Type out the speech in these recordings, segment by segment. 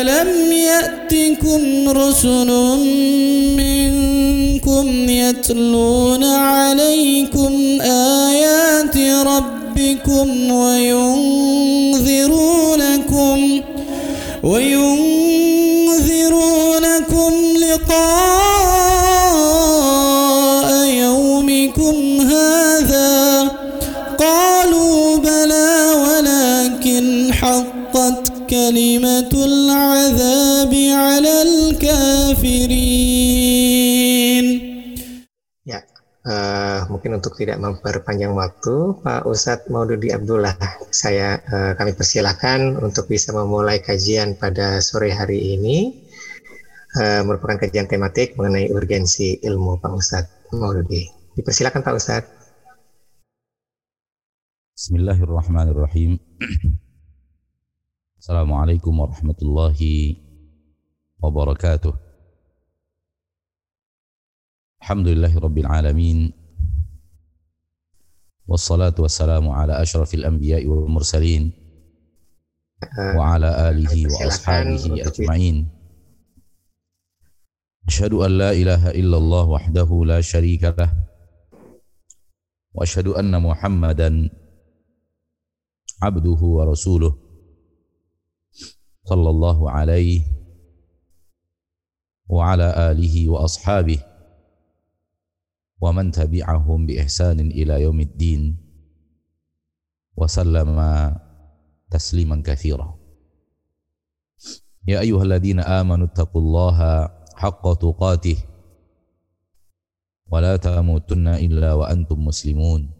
ألم يأتكم رسل منكم يتلون عليكم آيات ربكم وينذرونكم وينذرونكم حقت كلمة العذاب على الكافرين Ya, eh, mungkin untuk tidak memperpanjang waktu, Pak Ustadz Maududi Abdullah, saya eh, kami persilahkan untuk bisa memulai kajian pada sore hari ini. Eh, merupakan kajian tematik mengenai urgensi ilmu Pak Ustadz Maududi. Dipersilakan Pak Ustadz. Bismillahirrahmanirrahim. Assalamualaikum warahmatullahi wabarakatuh. Alhamdulillahi rabbil alamin. Wassalatu wassalamu ala ashrafil anbiya'i wal mursalin Eh, wa ala alihi wa Silakan ashabihi untuk ajma'in. Asyhadu an la ilaha illallah wahdahu la syarika lah. Wa asyhadu anna صلى الله عليه وعلى آله وأصحابه ومن تبعهم بإحسان إلى يوم الدين وسلم تسليما كثيرا. يا أيها الذين آمنوا اتقوا الله حق تقاته ولا تموتن إلا وأنتم مسلمون.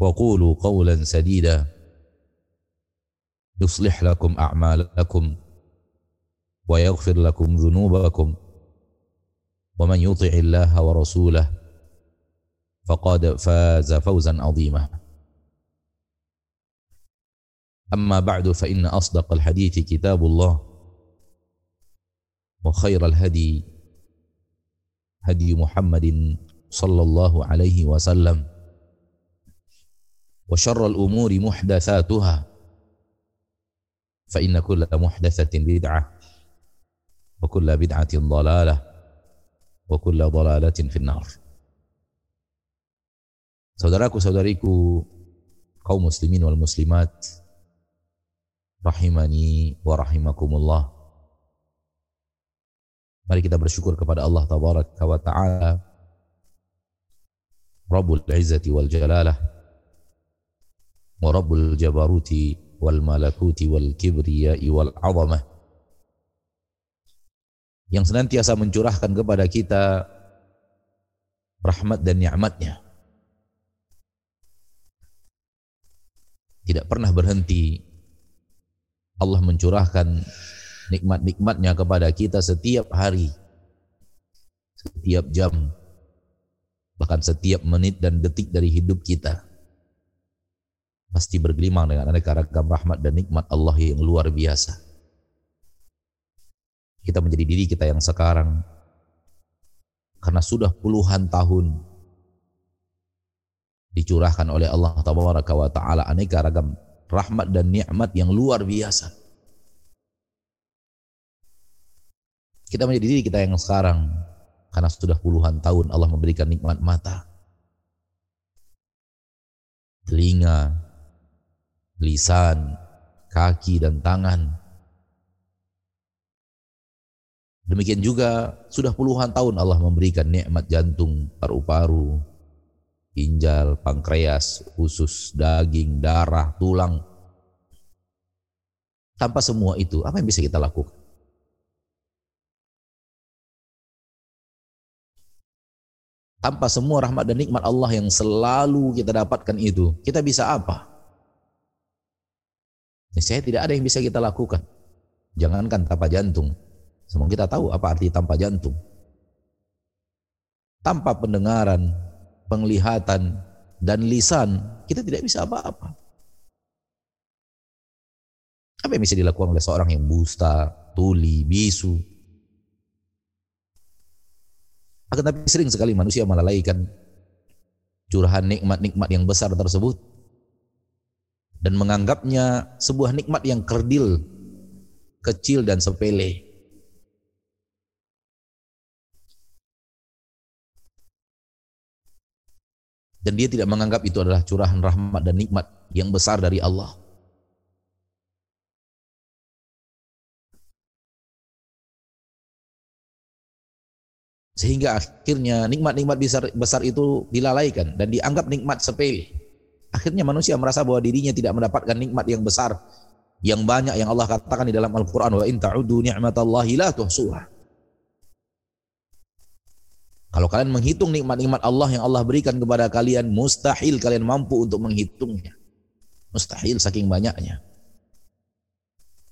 وقولوا قولا سديدا. يصلح لكم أعمالكم ويغفر لكم ذنوبكم. ومن يطع الله ورسوله فقد فاز فوزا عظيما. أما بعد فإن أصدق الحديث كتاب الله وخير الهدي هدي محمد صلى الله عليه وسلم. وشر الأمور محدثاتها فإن كل محدثة بدعة وكل بدعة ضلالة وكل ضلالة في النار Saudaraku saudariku kaum muslimin wal muslimat rahimani wa rahimakumullah. Mari kita bersyukur kepada Allah tabaraka wa taala Rabbul Izzati wal Jalalah Malakuti wal Kibriyai wal Azamah yang senantiasa mencurahkan kepada kita rahmat dan nikmatnya tidak pernah berhenti Allah mencurahkan nikmat-nikmatnya kepada kita setiap hari, setiap jam, bahkan setiap menit dan detik dari hidup kita. Pasti bergelimang dengan aneka ragam rahmat dan nikmat Allah yang luar biasa. Kita menjadi diri kita yang sekarang karena sudah puluhan tahun dicurahkan oleh Allah Tabaraka wa taala aneka ragam rahmat dan nikmat yang luar biasa. Kita menjadi diri kita yang sekarang karena sudah puluhan tahun Allah memberikan nikmat mata, telinga, lisan, kaki dan tangan. Demikian juga sudah puluhan tahun Allah memberikan nikmat jantung, paru-paru, ginjal, pankreas, usus, daging, darah, tulang. Tanpa semua itu, apa yang bisa kita lakukan? Tanpa semua rahmat dan nikmat Allah yang selalu kita dapatkan itu, kita bisa apa? Saya tidak ada yang bisa kita lakukan. Jangankan tanpa jantung. Semua kita tahu apa arti tanpa jantung. Tanpa pendengaran, penglihatan, dan lisan, kita tidak bisa apa-apa. Apa yang bisa dilakukan oleh seorang yang busta, tuli, bisu? Akan tapi sering sekali manusia melalaikan curahan nikmat-nikmat yang besar tersebut dan menganggapnya sebuah nikmat yang kerdil, kecil dan sepele. Dan dia tidak menganggap itu adalah curahan rahmat dan nikmat yang besar dari Allah. Sehingga akhirnya nikmat-nikmat besar, besar itu dilalaikan dan dianggap nikmat sepele. Akhirnya manusia merasa bahwa dirinya tidak mendapatkan nikmat yang besar yang banyak yang Allah katakan di dalam Al-Qur'an wa in ta'udu ni'matallahi la tuhsuha. Kalau kalian menghitung nikmat-nikmat Allah yang Allah berikan kepada kalian, mustahil kalian mampu untuk menghitungnya. Mustahil saking banyaknya.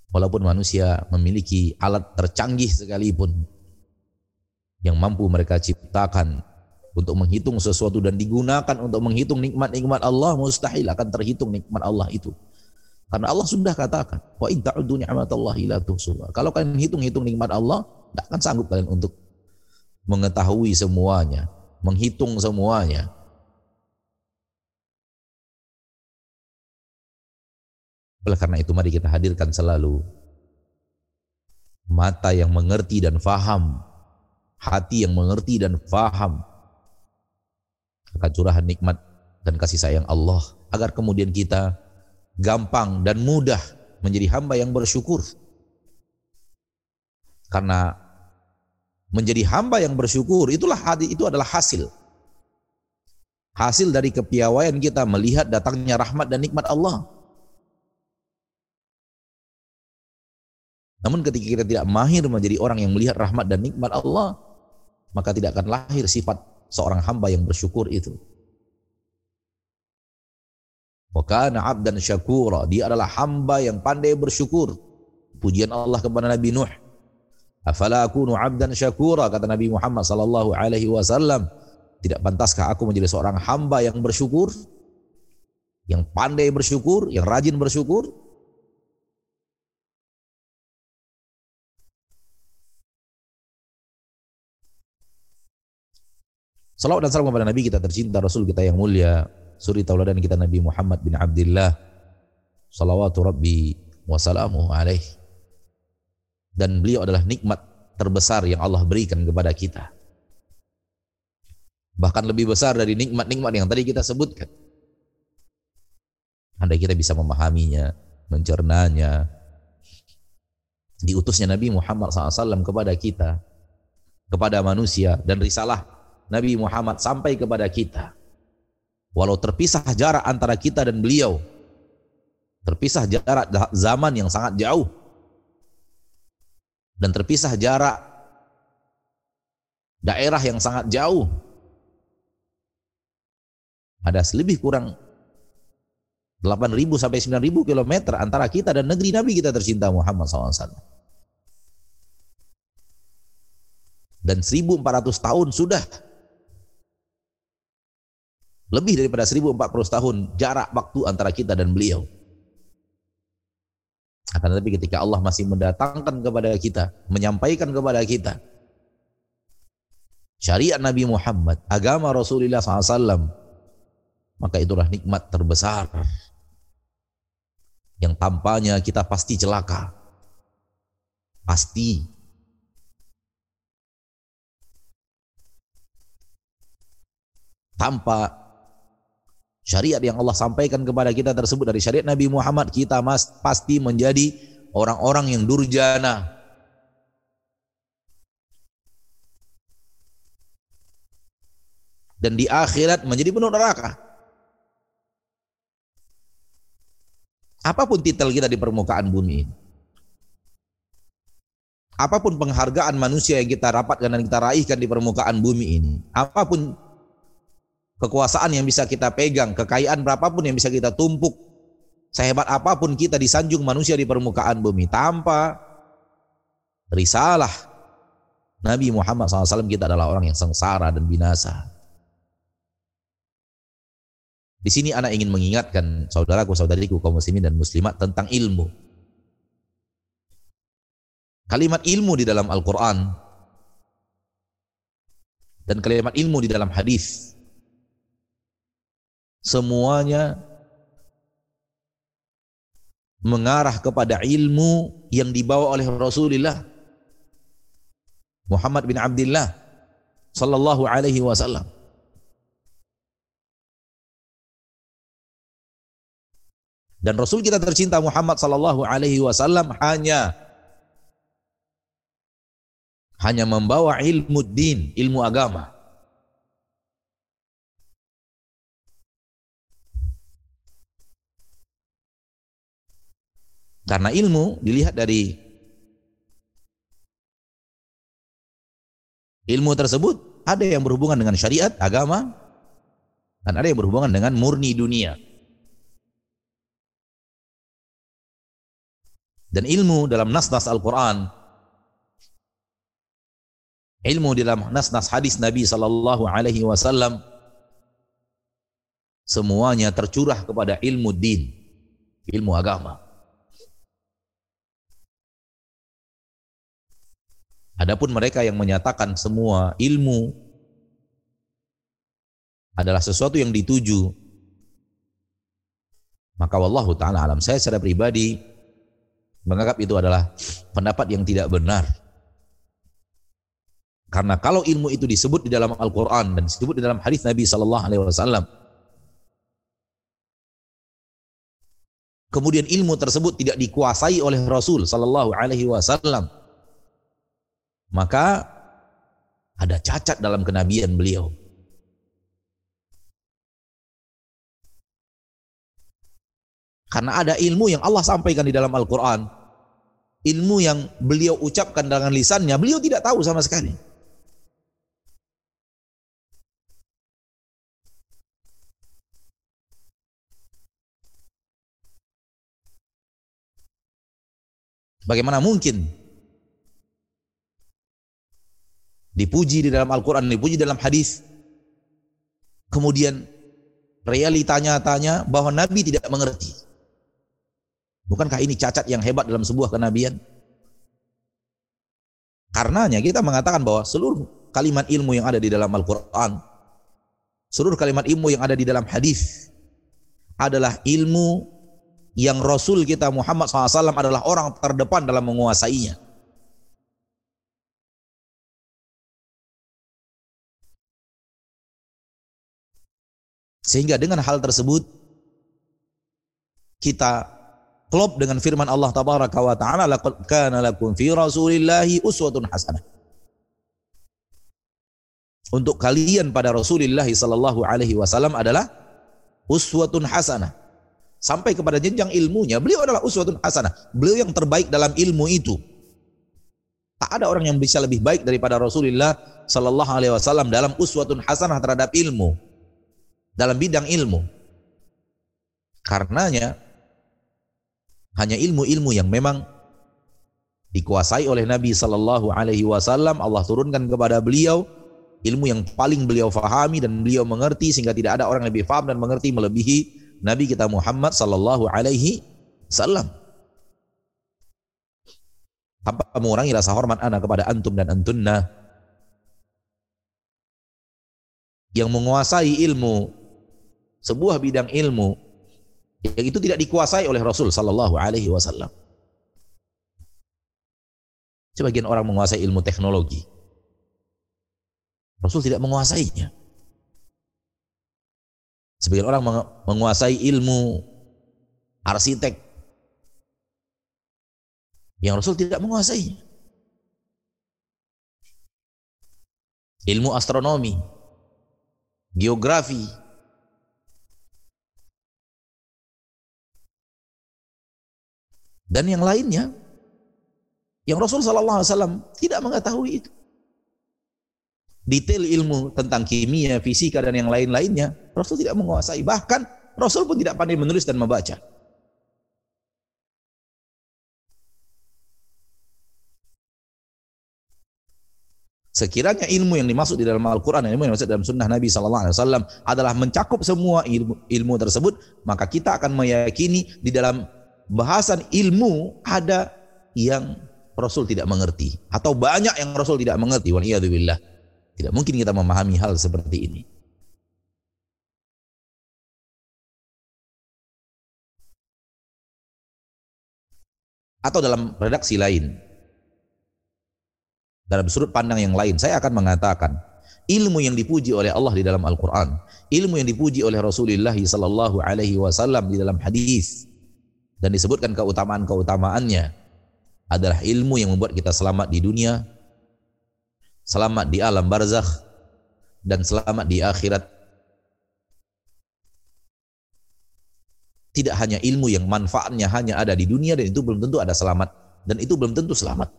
Walaupun manusia memiliki alat tercanggih sekalipun, yang mampu mereka ciptakan untuk menghitung sesuatu dan digunakan untuk menghitung nikmat-nikmat Allah mustahil akan terhitung nikmat Allah itu. Karena Allah sudah katakan, wa in ta'uddu ni'matallahi la tuhsuha. Kalau kalian hitung-hitung nikmat Allah, tidak akan sanggup kalian untuk mengetahui semuanya, menghitung semuanya. Oleh karena itu mari kita hadirkan selalu mata yang mengerti dan faham hati yang mengerti dan faham akan curahan nikmat dan kasih sayang Allah agar kemudian kita gampang dan mudah menjadi hamba yang bersyukur. Karena menjadi hamba yang bersyukur itulah hati itu adalah hasil. Hasil dari kepiawaian kita melihat datangnya rahmat dan nikmat Allah. Namun ketika kita tidak mahir menjadi orang yang melihat rahmat dan nikmat Allah, maka tidak akan lahir sifat seorang hamba yang bersyukur itu. Wa kana 'abdan syakura, dia adalah hamba yang pandai bersyukur. Pujian Allah kepada Nabi Nuh. Afala akunu 'abdan syakura kata Nabi Muhammad sallallahu alaihi wasallam. Tidak pantaskah aku menjadi seorang hamba yang bersyukur? Yang pandai bersyukur, yang rajin bersyukur? Salawat dan salam kepada Nabi kita tercinta, Rasul kita yang mulia, suri tauladan kita Nabi Muhammad bin Abdullah. Salawatu Rabbi wa salamu alaih. Dan beliau adalah nikmat terbesar yang Allah berikan kepada kita. Bahkan lebih besar dari nikmat-nikmat yang tadi kita sebutkan. Andai kita bisa memahaminya, mencernanya, diutusnya Nabi Muhammad SAW kepada kita, kepada manusia, dan risalah Nabi Muhammad sampai kepada kita. Walau terpisah jarak antara kita dan beliau. Terpisah jarak zaman yang sangat jauh. Dan terpisah jarak daerah yang sangat jauh. Ada lebih kurang 8.000 sampai 9.000 kilometer antara kita dan negeri Nabi kita tercinta Muhammad SAW. Dan 1400 tahun sudah lebih daripada 1040 tahun jarak waktu antara kita dan beliau. Akan tetapi ketika Allah masih mendatangkan kepada kita, menyampaikan kepada kita syariat Nabi Muhammad, agama Rasulullah SAW, maka itulah nikmat terbesar yang tampaknya kita pasti celaka. Pasti. Tanpa syariat yang Allah sampaikan kepada kita tersebut dari syariat Nabi Muhammad kita mas, pasti menjadi orang-orang yang durjana. Dan di akhirat menjadi penuh neraka. Apa pun titel kita di permukaan bumi ini apa pun penghargaan manusia yang kita rapatkan dan kita raihkan di permukaan bumi ini apa pun kekuasaan yang bisa kita pegang, kekayaan berapapun yang bisa kita tumpuk, Sehebat apa pun kita disanjung manusia di permukaan bumi tanpa risalah Nabi Muhammad SAW kita adalah orang yang sengsara dan binasa. Di sini anak ingin mengingatkan saudaraku saudariku kaum muslimin dan muslimat tentang ilmu. Kalimat ilmu di dalam Al-Quran dan kalimat ilmu di dalam hadis semuanya mengarah kepada ilmu yang dibawa oleh Rasulullah Muhammad bin Abdullah sallallahu alaihi wasallam. Dan Rasul kita tercinta Muhammad sallallahu alaihi wasallam hanya hanya membawa ilmu din, ilmu agama. Karena ilmu dilihat dari ilmu tersebut ada yang berhubungan dengan syariat, agama, dan ada yang berhubungan dengan murni dunia. Dan ilmu dalam nas-nas Al-Quran, ilmu dalam nas-nas hadis Nabi Sallallahu Alaihi Wasallam, semuanya tercurah kepada ilmu din, ilmu agama. Adapun mereka yang menyatakan semua ilmu adalah sesuatu yang dituju maka wallahu taala alam saya secara pribadi menganggap itu adalah pendapat yang tidak benar. Karena kalau ilmu itu disebut di dalam Al-Qur'an dan disebut di dalam hadis Nabi sallallahu alaihi wasallam kemudian ilmu tersebut tidak dikuasai oleh Rasul sallallahu alaihi wasallam maka ada cacat dalam kenabian beliau. Karena ada ilmu yang Allah sampaikan di dalam Al-Quran. Ilmu yang beliau ucapkan dengan lisannya, beliau tidak tahu sama sekali. Bagaimana mungkin dipuji di dalam Al-Quran, dipuji dalam hadis. Kemudian realitanya tanya bahwa Nabi tidak mengerti. Bukankah ini cacat yang hebat dalam sebuah kenabian? Karenanya kita mengatakan bahwa seluruh kalimat ilmu yang ada di dalam Al-Quran, seluruh kalimat ilmu yang ada di dalam hadis adalah ilmu yang Rasul kita Muhammad SAW adalah orang terdepan dalam menguasainya. Sehingga dengan hal tersebut kita klop dengan firman Allah tabaraka wa taala laqad kana lakum fi rasulillahi uswatun hasanah. Untuk kalian pada Rasulullah sallallahu alaihi wasallam adalah uswatun hasanah. Sampai kepada jenjang ilmunya, beliau adalah uswatun hasanah. Beliau yang terbaik dalam ilmu itu. Tak ada orang yang bisa lebih baik daripada Rasulullah sallallahu alaihi wasallam dalam uswatun hasanah terhadap ilmu dalam bidang ilmu. Karenanya hanya ilmu-ilmu yang memang dikuasai oleh Nabi Sallallahu Alaihi Wasallam Allah turunkan kepada beliau ilmu yang paling beliau fahami dan beliau mengerti sehingga tidak ada orang yang lebih faham dan mengerti melebihi Nabi kita Muhammad Sallallahu Alaihi Wasallam. Tanpa mengurangi rasa hormat anak kepada antum dan antunna yang menguasai ilmu sebuah bidang ilmu yang itu tidak dikuasai oleh Rasul sallallahu alaihi wasallam. Sebagian orang menguasai ilmu teknologi. Rasul tidak menguasainya. Sebagian orang menguasai ilmu arsitek yang Rasul tidak menguasainya. Ilmu astronomi, geografi, dan yang lainnya yang Rasul Sallallahu Alaihi Wasallam tidak mengetahui itu. Detail ilmu tentang kimia, fisika dan yang lain-lainnya Rasul tidak menguasai. Bahkan Rasul pun tidak pandai menulis dan membaca. Sekiranya ilmu yang dimaksud di dalam Al-Quran ilmu yang dimaksud dalam sunnah Nabi Sallallahu Alaihi Wasallam adalah mencakup semua ilmu, ilmu tersebut, maka kita akan meyakini di dalam bahasan ilmu ada yang Rasul tidak mengerti atau banyak yang Rasul tidak mengerti. Waliyadzubillah. Tidak mungkin kita memahami hal seperti ini. Atau dalam redaksi lain, dalam sudut pandang yang lain, saya akan mengatakan ilmu yang dipuji oleh Allah di dalam Al-Quran, ilmu yang dipuji oleh Rasulullah Sallallahu Alaihi Wasallam di dalam hadis dan disebutkan keutamaan-keutamaannya adalah ilmu yang membuat kita selamat di dunia, selamat di alam barzakh dan selamat di akhirat. Tidak hanya ilmu yang manfaatnya hanya ada di dunia dan itu belum tentu ada selamat dan itu belum tentu selamat.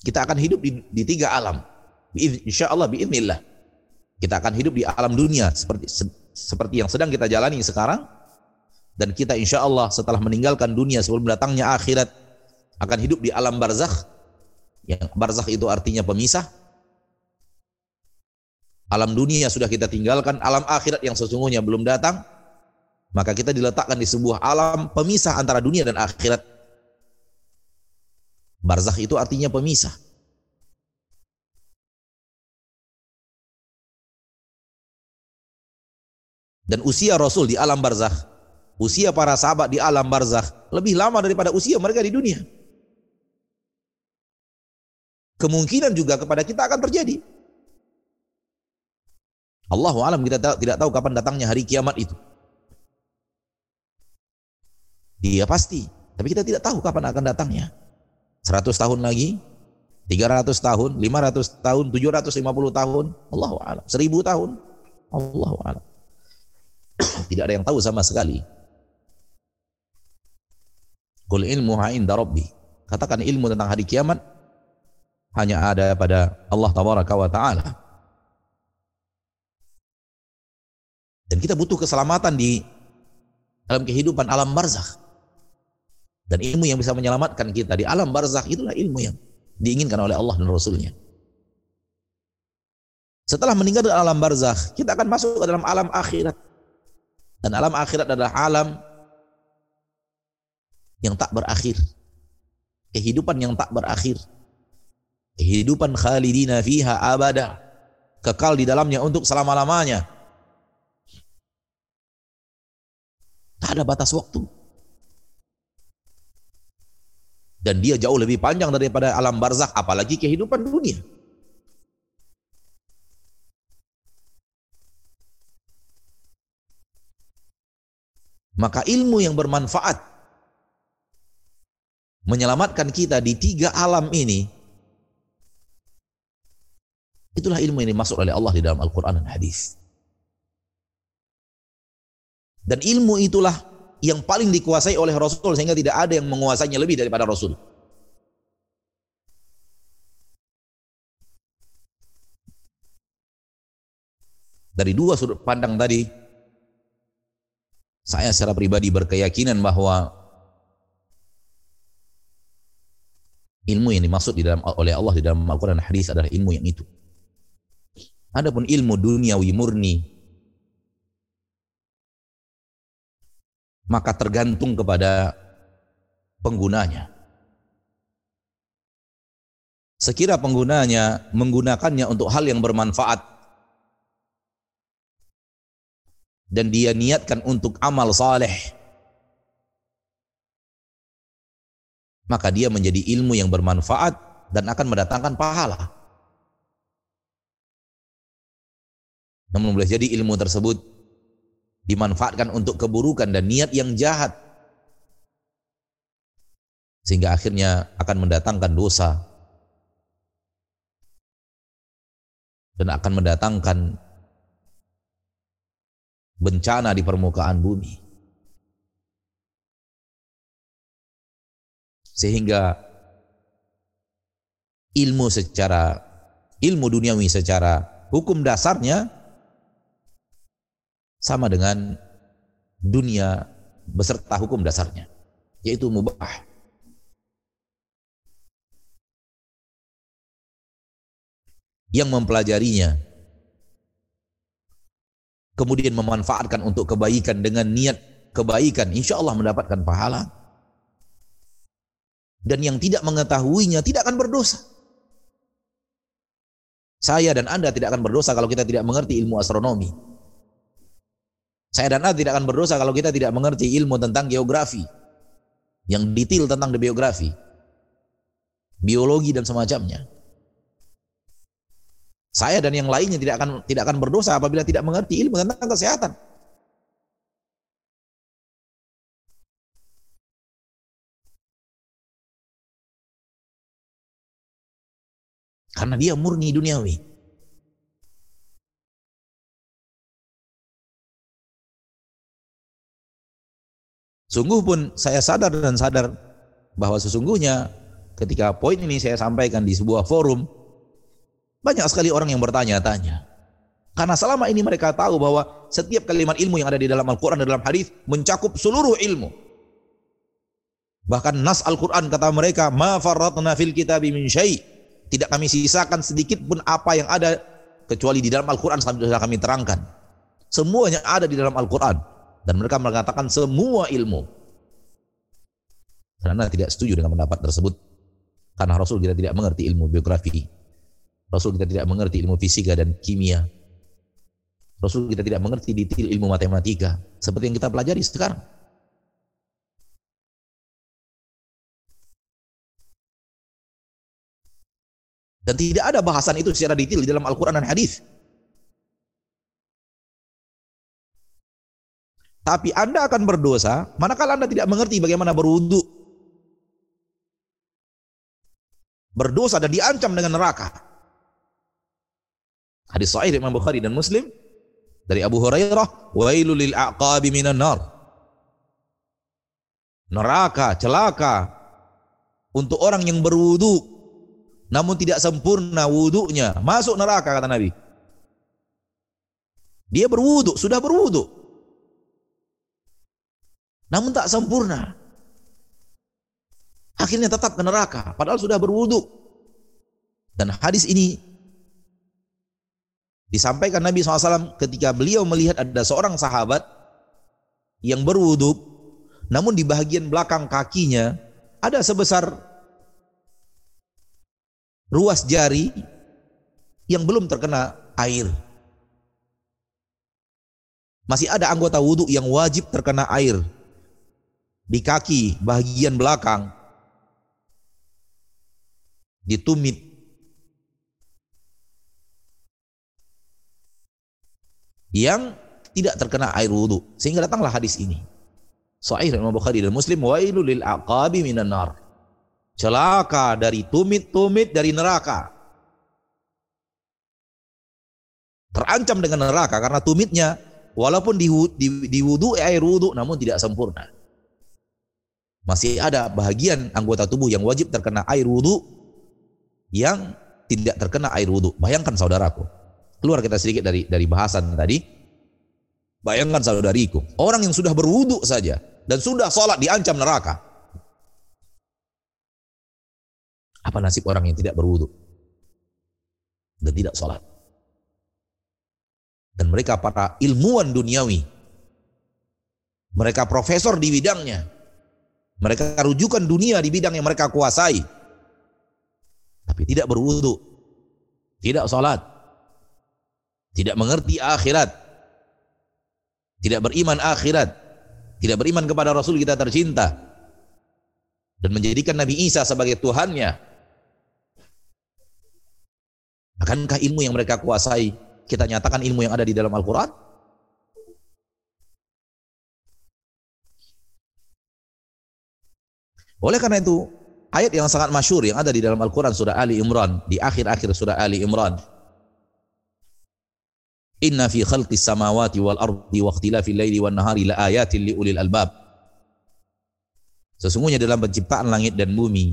Kita akan hidup di, di tiga alam. Insya Allah, biiznillah. Kita akan hidup di alam dunia seperti seperti yang sedang kita jalani sekarang. Dan kita insya Allah setelah meninggalkan dunia sebelum datangnya akhirat akan hidup di alam barzakh. Yang barzakh itu artinya pemisah. Alam dunia sudah kita tinggalkan alam akhirat yang sesungguhnya belum datang maka kita diletakkan di sebuah alam pemisah antara dunia dan akhirat. Barzakh itu artinya pemisah. Dan usia Rasul di alam barzakh, usia para sahabat di alam barzakh lebih lama daripada usia mereka di dunia. Kemungkinan juga kepada kita akan terjadi. Allah alam kita tidak tahu kapan datangnya hari kiamat itu. Dia pasti, tapi kita tidak tahu kapan akan datangnya. 100 tahun lagi, 300 tahun, 500 tahun, 750 tahun, Allah alam. 1000 tahun, Allah alam. Tidak ada yang tahu sama sekali. Kul ilmu inda rabbi. Katakan ilmu tentang hari kiamat hanya ada pada Allah tabaraka wa taala. Dan kita butuh keselamatan di dalam kehidupan alam barzakh. Dan ilmu yang bisa menyelamatkan kita di alam barzakh itulah ilmu yang diinginkan oleh Allah dan Rasulnya. Setelah meninggal di alam barzakh, kita akan masuk ke dalam alam akhirat. Dan alam akhirat adalah alam yang tak berakhir. Kehidupan yang tak berakhir. Kehidupan khalidina fiha abada. Kekal di dalamnya untuk selama-lamanya. Tak ada batas waktu. dan dia jauh lebih panjang daripada alam barzakh apalagi kehidupan dunia maka ilmu yang bermanfaat menyelamatkan kita di tiga alam ini itulah ilmu yang dimaksud oleh Allah di dalam Al-Quran dan hadis dan ilmu itulah yang paling dikuasai oleh Rasul sehingga tidak ada yang menguasainya lebih daripada Rasul. Dari dua sudut pandang tadi, saya secara pribadi berkeyakinan bahwa ilmu yang dimaksud di dalam oleh Allah di dalam Al-Quran dan hadis adalah ilmu yang itu. Adapun ilmu duniawi murni maka tergantung kepada penggunanya. Sekira penggunanya menggunakannya untuk hal yang bermanfaat dan dia niatkan untuk amal saleh, maka dia menjadi ilmu yang bermanfaat dan akan mendatangkan pahala. Namun boleh jadi ilmu tersebut dimanfaatkan untuk keburukan dan niat yang jahat. Sehingga akhirnya akan mendatangkan dosa. Dan akan mendatangkan bencana di permukaan bumi. Sehingga ilmu secara ilmu duniawi secara hukum dasarnya sama dengan dunia beserta hukum dasarnya yaitu mubah. Yang mempelajarinya kemudian memanfaatkan untuk kebaikan dengan niat kebaikan insya Allah mendapatkan pahala. Dan yang tidak mengetahuinya tidak akan berdosa. Saya dan anda tidak akan berdosa kalau kita tidak mengerti ilmu astronomi. Saya dan anda tidak akan berdosa kalau kita tidak mengerti ilmu tentang geografi. Yang detail tentang biografi. Biologi dan semacamnya saya dan yang lainnya tidak akan tidak akan berdosa apabila tidak mengerti ilmu tentang kesehatan. Karena dia murni duniawi. Sungguh pun saya sadar dan sadar bahwa sesungguhnya ketika poin ini saya sampaikan di sebuah forum banyak sekali orang yang bertanya-tanya. Karena selama ini mereka tahu bahwa setiap kalimat ilmu yang ada di dalam Al-Quran dan dalam hadis mencakup seluruh ilmu. Bahkan nas Al-Quran kata mereka, Ma farratna fil kitabi min syai. Tidak kami sisakan sedikit pun apa yang ada kecuali di dalam Al-Quran sudah kami terangkan. Semuanya ada di dalam Al-Quran. Dan mereka mengatakan semua ilmu. Karena tidak setuju dengan pendapat tersebut. Karena Rasul kita tidak mengerti ilmu biografi Rasul kita tidak mengerti ilmu fisika dan kimia. Rasul kita tidak mengerti detail ilmu matematika seperti yang kita pelajari sekarang. Dan tidak ada bahasan itu secara detail di dalam Al-Quran dan Hadis. Tapi Anda akan berdosa manakala Anda tidak mengerti bagaimana berwudu. Berdosa dan diancam dengan neraka. Hadis sahih Imam Bukhari dan Muslim dari Abu Hurairah, "Wailul lil aqabi minan nar." Neraka, celaka untuk orang yang berwudu namun tidak sempurna wudunya, masuk neraka kata Nabi. Dia berwudu, sudah berwudu. Namun tak sempurna. Akhirnya tetap ke neraka padahal sudah berwudu. Dan hadis ini Disampaikan Nabi SAW ketika beliau melihat ada seorang sahabat yang berwudhu, namun di bagian belakang kakinya ada sebesar ruas jari yang belum terkena air. Masih ada anggota wudhu yang wajib terkena air di kaki bagian belakang, di tumit yang tidak terkena air wudhu. Sehingga datanglah hadis ini. Sahih Imam Bukhari dan Muslim wailul lil aqabi minan nar. Celaka dari tumit-tumit dari neraka. Terancam dengan neraka karena tumitnya walaupun di, di, di wudhu air wudhu namun tidak sempurna. Masih ada bahagian anggota tubuh yang wajib terkena air wudhu yang tidak terkena air wudhu. Bayangkan saudaraku, Keluar kita sedikit dari dari bahasan tadi. Bayangkan saudariku, orang yang sudah berwudu saja dan sudah sholat diancam neraka. Apa nasib orang yang tidak berwudu dan tidak sholat? Dan mereka para ilmuwan duniawi, mereka profesor di bidangnya, mereka rujukan dunia di bidang yang mereka kuasai, tapi tidak berwudu, tidak sholat, tidak mengerti akhirat, tidak beriman akhirat, tidak beriman kepada Rasul kita tercinta, dan menjadikan Nabi Isa sebagai Tuhannya, akankah ilmu yang mereka kuasai kita nyatakan ilmu yang ada di dalam Al-Quran? Oleh karena itu, ayat yang sangat masyur yang ada di dalam Al-Quran surah Ali Imran, di akhir-akhir surah Ali Imran, Inna fi khalqis samawati wal ardi wa ikhtilafil laili wan nahari la ayatin li ulil albab. Sesungguhnya dalam penciptaan langit dan bumi,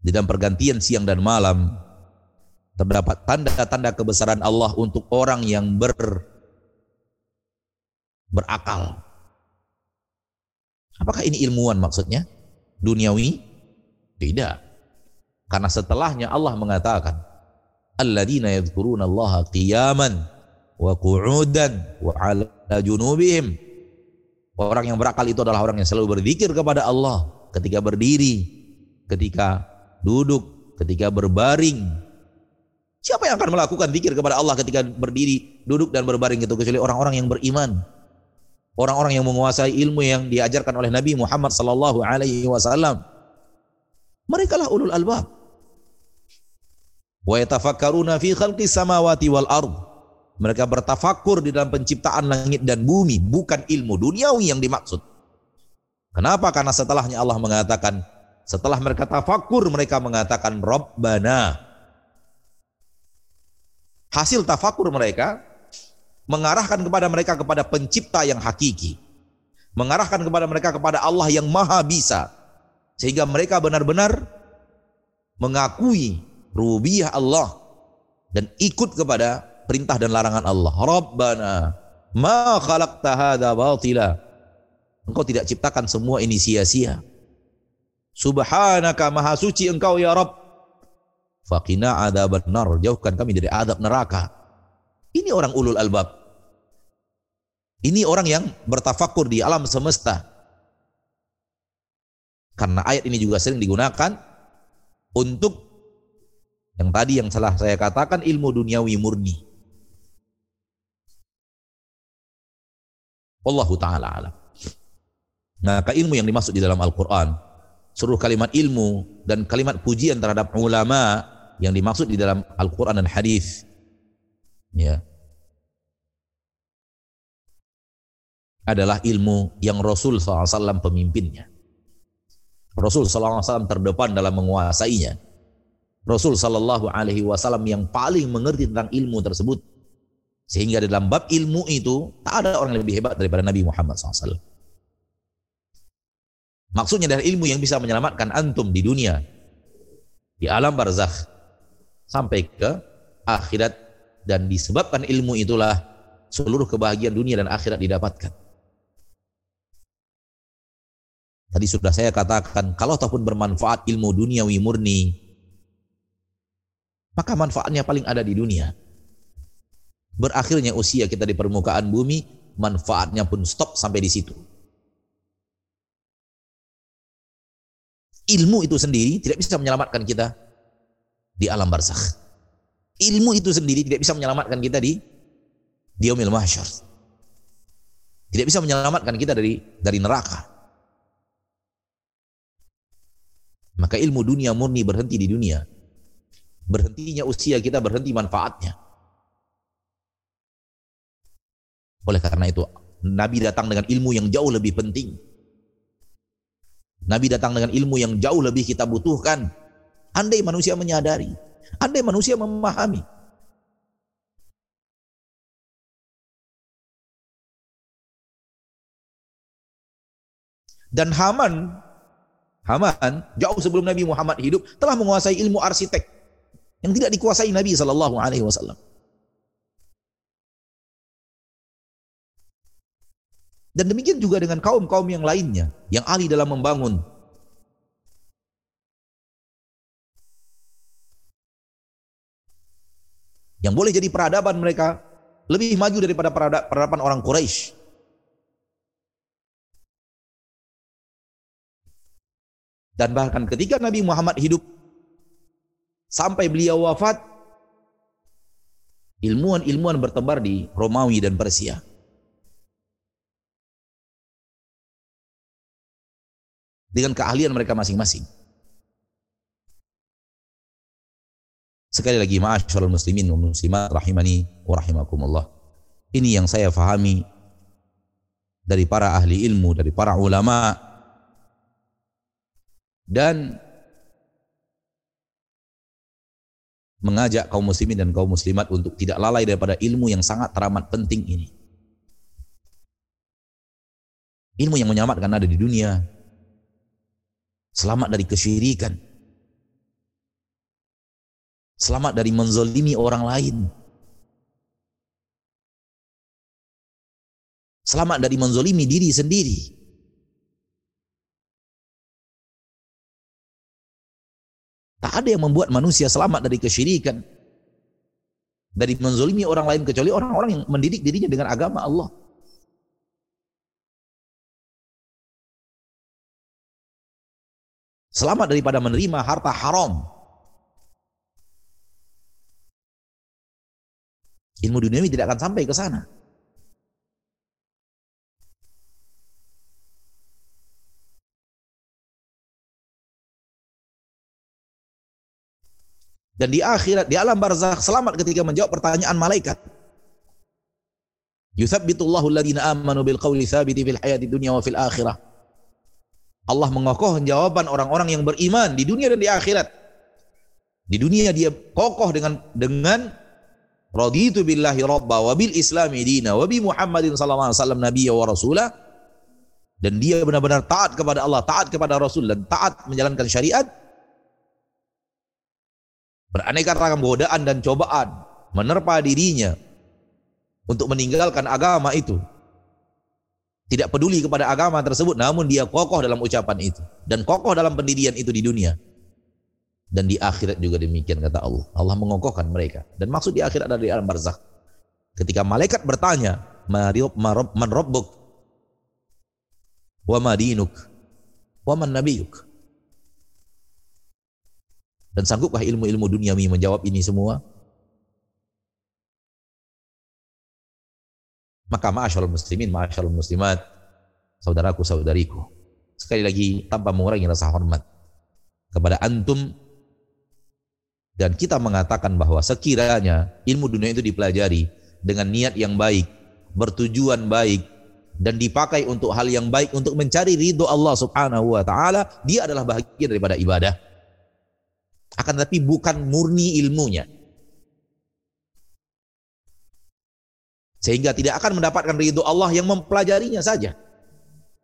di dalam pergantian siang dan malam, terdapat tanda-tanda kebesaran Allah untuk orang yang ber berakal. Apakah ini ilmuwan maksudnya? Duniawi? Tidak. Karena setelahnya Allah mengatakan, alladzina yadhkuruna Allah qiyaman wa qu'udan wa 'ala junubihim. Orang yang berakal itu adalah orang yang selalu berzikir kepada Allah ketika berdiri, ketika duduk, ketika berbaring. Siapa yang akan melakukan zikir kepada Allah ketika berdiri, duduk dan berbaring itu kecuali orang-orang yang beriman. Orang-orang yang menguasai ilmu yang diajarkan oleh Nabi Muhammad sallallahu alaihi wasallam. Mereka lah ulul albab. Wa yatafakkaruna fi khalqis samawati wal ard. Mereka bertafakur di dalam penciptaan langit dan bumi, bukan ilmu duniawi yang dimaksud. Kenapa? Karena setelahnya Allah mengatakan, setelah mereka tafakur, mereka mengatakan Rabbana. Hasil tafakur mereka mengarahkan kepada mereka kepada pencipta yang hakiki. Mengarahkan kepada mereka kepada Allah yang maha bisa. Sehingga mereka benar-benar mengakui rububiyah Allah dan ikut kepada perintah dan larangan Allah. Rabbana ma khalaqta hadza batila. Engkau tidak ciptakan semua ini sia-sia. Subhanaka maha suci engkau ya Rabb. Faqina adzaban nar. Jauhkan kami dari adab neraka. Ini orang ulul albab. Ini orang yang bertafakur di alam semesta. Karena ayat ini juga sering digunakan untuk yang tadi yang salah saya katakan ilmu duniawi murni. Wallahu taala alam. Maka ilmu yang dimaksud di dalam Al-Qur'an seluruh kalimat ilmu dan kalimat pujian terhadap ulama yang dimaksud di dalam Al-Qur'an dan hadis ya adalah ilmu yang Rasul SAW pemimpinnya. Rasul SAW terdepan dalam menguasainya. Rasul Sallallahu Alaihi yang paling mengerti tentang ilmu tersebut, sehingga dalam bab ilmu itu tak ada orang yang lebih hebat daripada Nabi Muhammad SAW. Maksudnya dari ilmu yang bisa menyelamatkan antum di dunia, di alam barzakh, sampai ke akhirat dan disebabkan ilmu itulah seluruh kebahagiaan dunia dan akhirat didapatkan. Tadi sudah saya katakan, kalau ataupun bermanfaat ilmu duniawi murni, maka manfaatnya paling ada di dunia. Berakhirnya usia kita di permukaan bumi, manfaatnya pun stop sampai di situ. Ilmu itu sendiri tidak bisa menyelamatkan kita di alam barzakh. Ilmu itu sendiri tidak bisa menyelamatkan kita di yaumil mahsyar. Tidak bisa menyelamatkan kita dari dari neraka. Maka ilmu dunia murni berhenti di dunia berhentinya usia kita berhenti manfaatnya. Oleh karena itu, Nabi datang dengan ilmu yang jauh lebih penting. Nabi datang dengan ilmu yang jauh lebih kita butuhkan. Andai manusia menyadari, andai manusia memahami. Dan Haman, Haman jauh sebelum Nabi Muhammad hidup telah menguasai ilmu arsitek yang tidak dikuasai Nabi Shallallahu Alaihi. Dan demikian juga dengan kaum-kaum yang lainnya yang ahli dalam membangun. Yang boleh jadi peradaban mereka lebih maju daripada peradaban orang Quraisy. Dan bahkan ketika Nabi Muhammad hidup, Sampai beliau wafat, ilmuwan-ilmuwan bertebar di Romawi dan Persia. Dengan keahlian mereka masing-masing. Sekali lagi, ma'asyarul muslimin wa muslimat rahimani wa rahimakumullah. Ini yang saya fahami dari para ahli ilmu, dari para ulama dan mengajak kaum muslimin dan kaum muslimat untuk tidak lalai daripada ilmu yang sangat teramat penting ini. Ilmu yang menyelamatkan ada di dunia. Selamat dari kesyirikan. Selamat dari menzolimi orang lain. Selamat dari menzolimi diri sendiri. Tak ada yang membuat manusia selamat dari kesyirikan dari menzolimi orang lain kecuali orang-orang yang mendidik dirinya dengan agama Allah. Selamat daripada menerima harta haram. Ilmu duniawi tidak akan sampai ke sana. Dan di akhirat, di alam barzakh selamat ketika menjawab pertanyaan malaikat. Yuthabbitullahu alladhina amanu bil qawli fil hayati dunya wa fil akhirah. Allah mengokoh jawaban orang-orang yang beriman di dunia dan di akhirat. Di dunia dia kokoh dengan dengan raditu billahi rabba wa bil islami dina wa bi Muhammadin sallallahu alaihi wasallam nabiyya wa rasulah dan dia benar-benar taat kepada Allah, taat kepada Rasul dan taat menjalankan syariat Beraneka ragam godaan dan cobaan menerpa dirinya untuk meninggalkan agama itu. Tidak peduli kepada agama tersebut, namun dia kokoh dalam ucapan itu dan kokoh dalam pendirian itu di dunia. Dan di akhirat juga demikian kata Allah. Allah mengokohkan mereka. Dan maksud di akhirat adalah di alam barzakh. Ketika malaikat bertanya, "Man rabbuk?" "Wa ma dinuk?" "Wa man nabiyuk?" Dan sanggupkah ilmu-ilmu duniawi menjawab ini semua? Maka ma'asyarul muslimin, ma'asyarul muslimat, saudaraku, saudariku. Sekali lagi, tanpa mengurangi rasa hormat kepada antum dan kita mengatakan bahwa sekiranya ilmu dunia itu dipelajari dengan niat yang baik, bertujuan baik, dan dipakai untuk hal yang baik untuk mencari ridho Allah Subhanahu wa taala, dia adalah bagian daripada ibadah akan tetapi bukan murni ilmunya. Sehingga tidak akan mendapatkan ridho Allah yang mempelajarinya saja.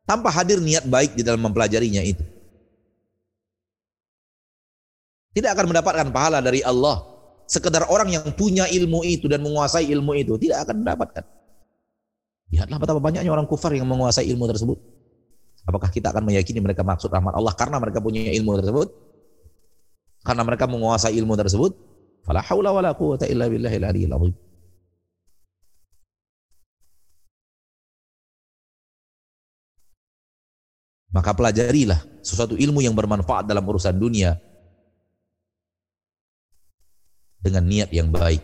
Tanpa hadir niat baik di dalam mempelajarinya itu. Tidak akan mendapatkan pahala dari Allah. Sekedar orang yang punya ilmu itu dan menguasai ilmu itu. Tidak akan mendapatkan. Lihatlah betapa banyaknya orang kufar yang menguasai ilmu tersebut. Apakah kita akan meyakini mereka maksud rahmat Allah karena mereka punya ilmu tersebut? karena mereka menguasai ilmu tersebut fala haula wala quwata illa billahil azim maka pelajarilah sesuatu ilmu yang bermanfaat dalam urusan dunia dengan niat yang baik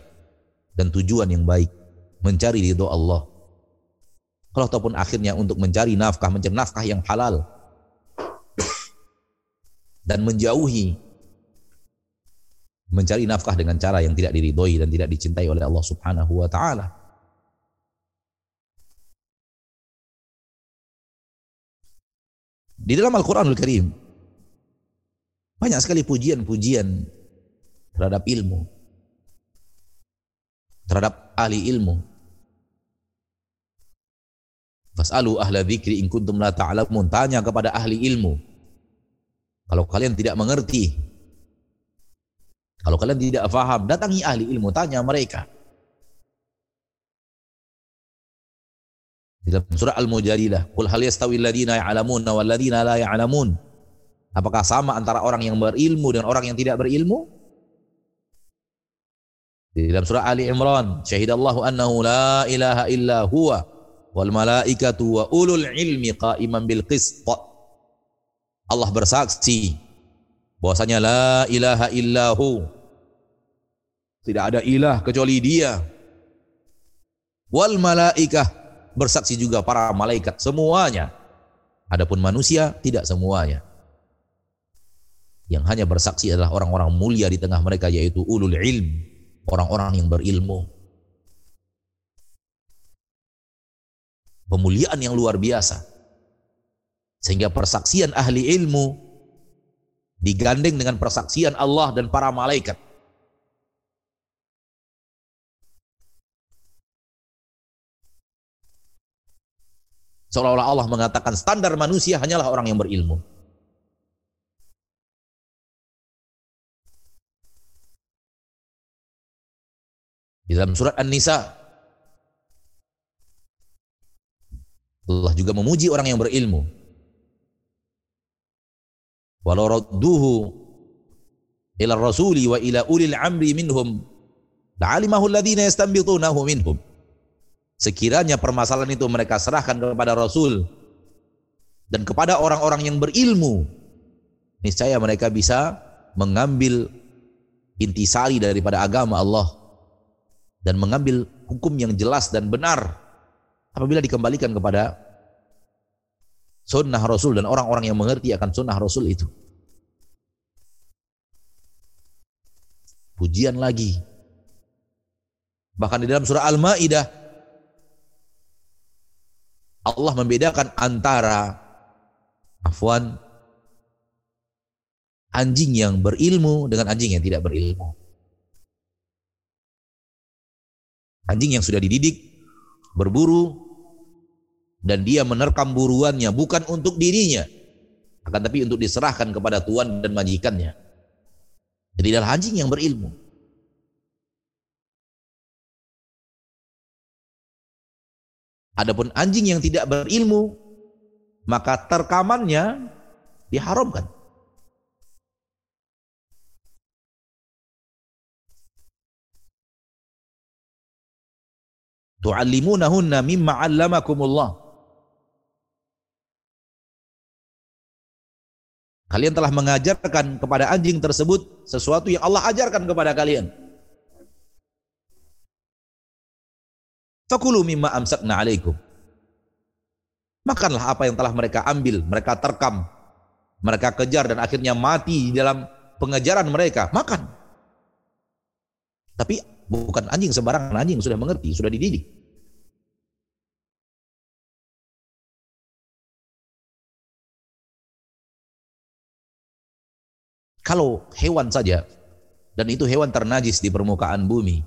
dan tujuan yang baik mencari ridho Allah kalau ataupun akhirnya untuk mencari nafkah mencari nafkah yang halal dan menjauhi mencari nafkah dengan cara yang tidak diridhoi dan tidak dicintai oleh Allah Subhanahu wa taala. Di dalam Al-Qur'anul Karim banyak sekali pujian-pujian terhadap ilmu. Terhadap ahli ilmu. Fas'alu ahla dzikri in kuntum la ta'lamun. Tanya kepada ahli ilmu. Kalau kalian tidak mengerti kalau kalian tidak faham, datangi ahli ilmu, tanya mereka. Dalam surah Al-Mujadilah, "Qul hal yastawi alladziina ya'lamun wal ladziina la ya'lamun?" Apakah sama antara orang yang berilmu dan orang yang tidak berilmu? Di dalam surah Ali Imran, "Syahidallahu annahu la ilaha illa huwa wal malaikatu wa ulul ilmi qa'iman bil qist." Allah bersaksi bahwasanya la ilaha illahu tidak ada ilah kecuali dia wal malaikah bersaksi juga para malaikat semuanya. Adapun manusia tidak semuanya. Yang hanya bersaksi adalah orang-orang mulia di tengah mereka yaitu ulul ilm orang-orang yang berilmu. Pemuliaan yang luar biasa. Sehingga persaksian ahli ilmu digandeng dengan persaksian Allah dan para malaikat. Seolah-olah Allah mengatakan standar manusia hanyalah orang yang berilmu. Di dalam surat An-Nisa Allah juga memuji orang yang berilmu walau radduhu ila rasuli wa ila ulil amri minhum La'alimahu alladhina yastanbitunahu minhum. Sekiranya permasalahan itu mereka serahkan kepada Rasul dan kepada orang-orang yang berilmu, niscaya mereka bisa mengambil intisari daripada agama Allah dan mengambil hukum yang jelas dan benar apabila dikembalikan kepada sunnah Rasul dan orang-orang yang mengerti akan sunnah Rasul itu. Pujian lagi. Bahkan di dalam surah Al-Maidah Allah membedakan antara afwan anjing yang berilmu dengan anjing yang tidak berilmu. Anjing yang sudah dididik berburu dan dia menerkam buruannya bukan untuk dirinya akan tapi untuk diserahkan kepada tuan dan majikannya. Jadi adalah anjing yang berilmu. Adapun anjing yang tidak berilmu maka terkamannya diharamkan. tu'allimunahunna mimma 'allamakumullah Kalian telah mengajarkan kepada anjing tersebut sesuatu yang Allah ajarkan kepada kalian. Fakulu mimma amsakna alaikum. Makanlah apa yang telah mereka ambil, mereka terkam, mereka kejar dan akhirnya mati di dalam pengejaran mereka. Makan. Tapi Bukan anjing sembarangan, anjing sudah mengerti, sudah dididik. Kalau hewan saja, dan itu hewan ternajis di permukaan bumi,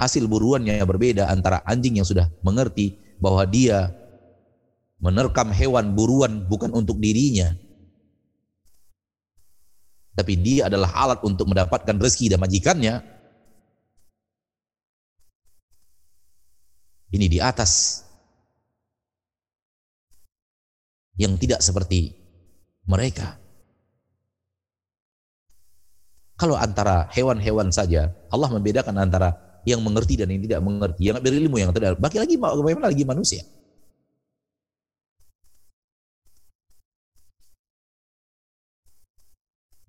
hasil buruannya berbeda antara anjing yang sudah mengerti bahwa dia menerkam hewan buruan bukan untuk dirinya, tapi dia adalah alat untuk mendapatkan rezeki dan majikannya. Ini di atas yang tidak seperti mereka. Kalau antara hewan-hewan saja Allah membedakan antara yang mengerti dan yang tidak mengerti yang berilmu yang tidak bagi lagi bagaimana lagi manusia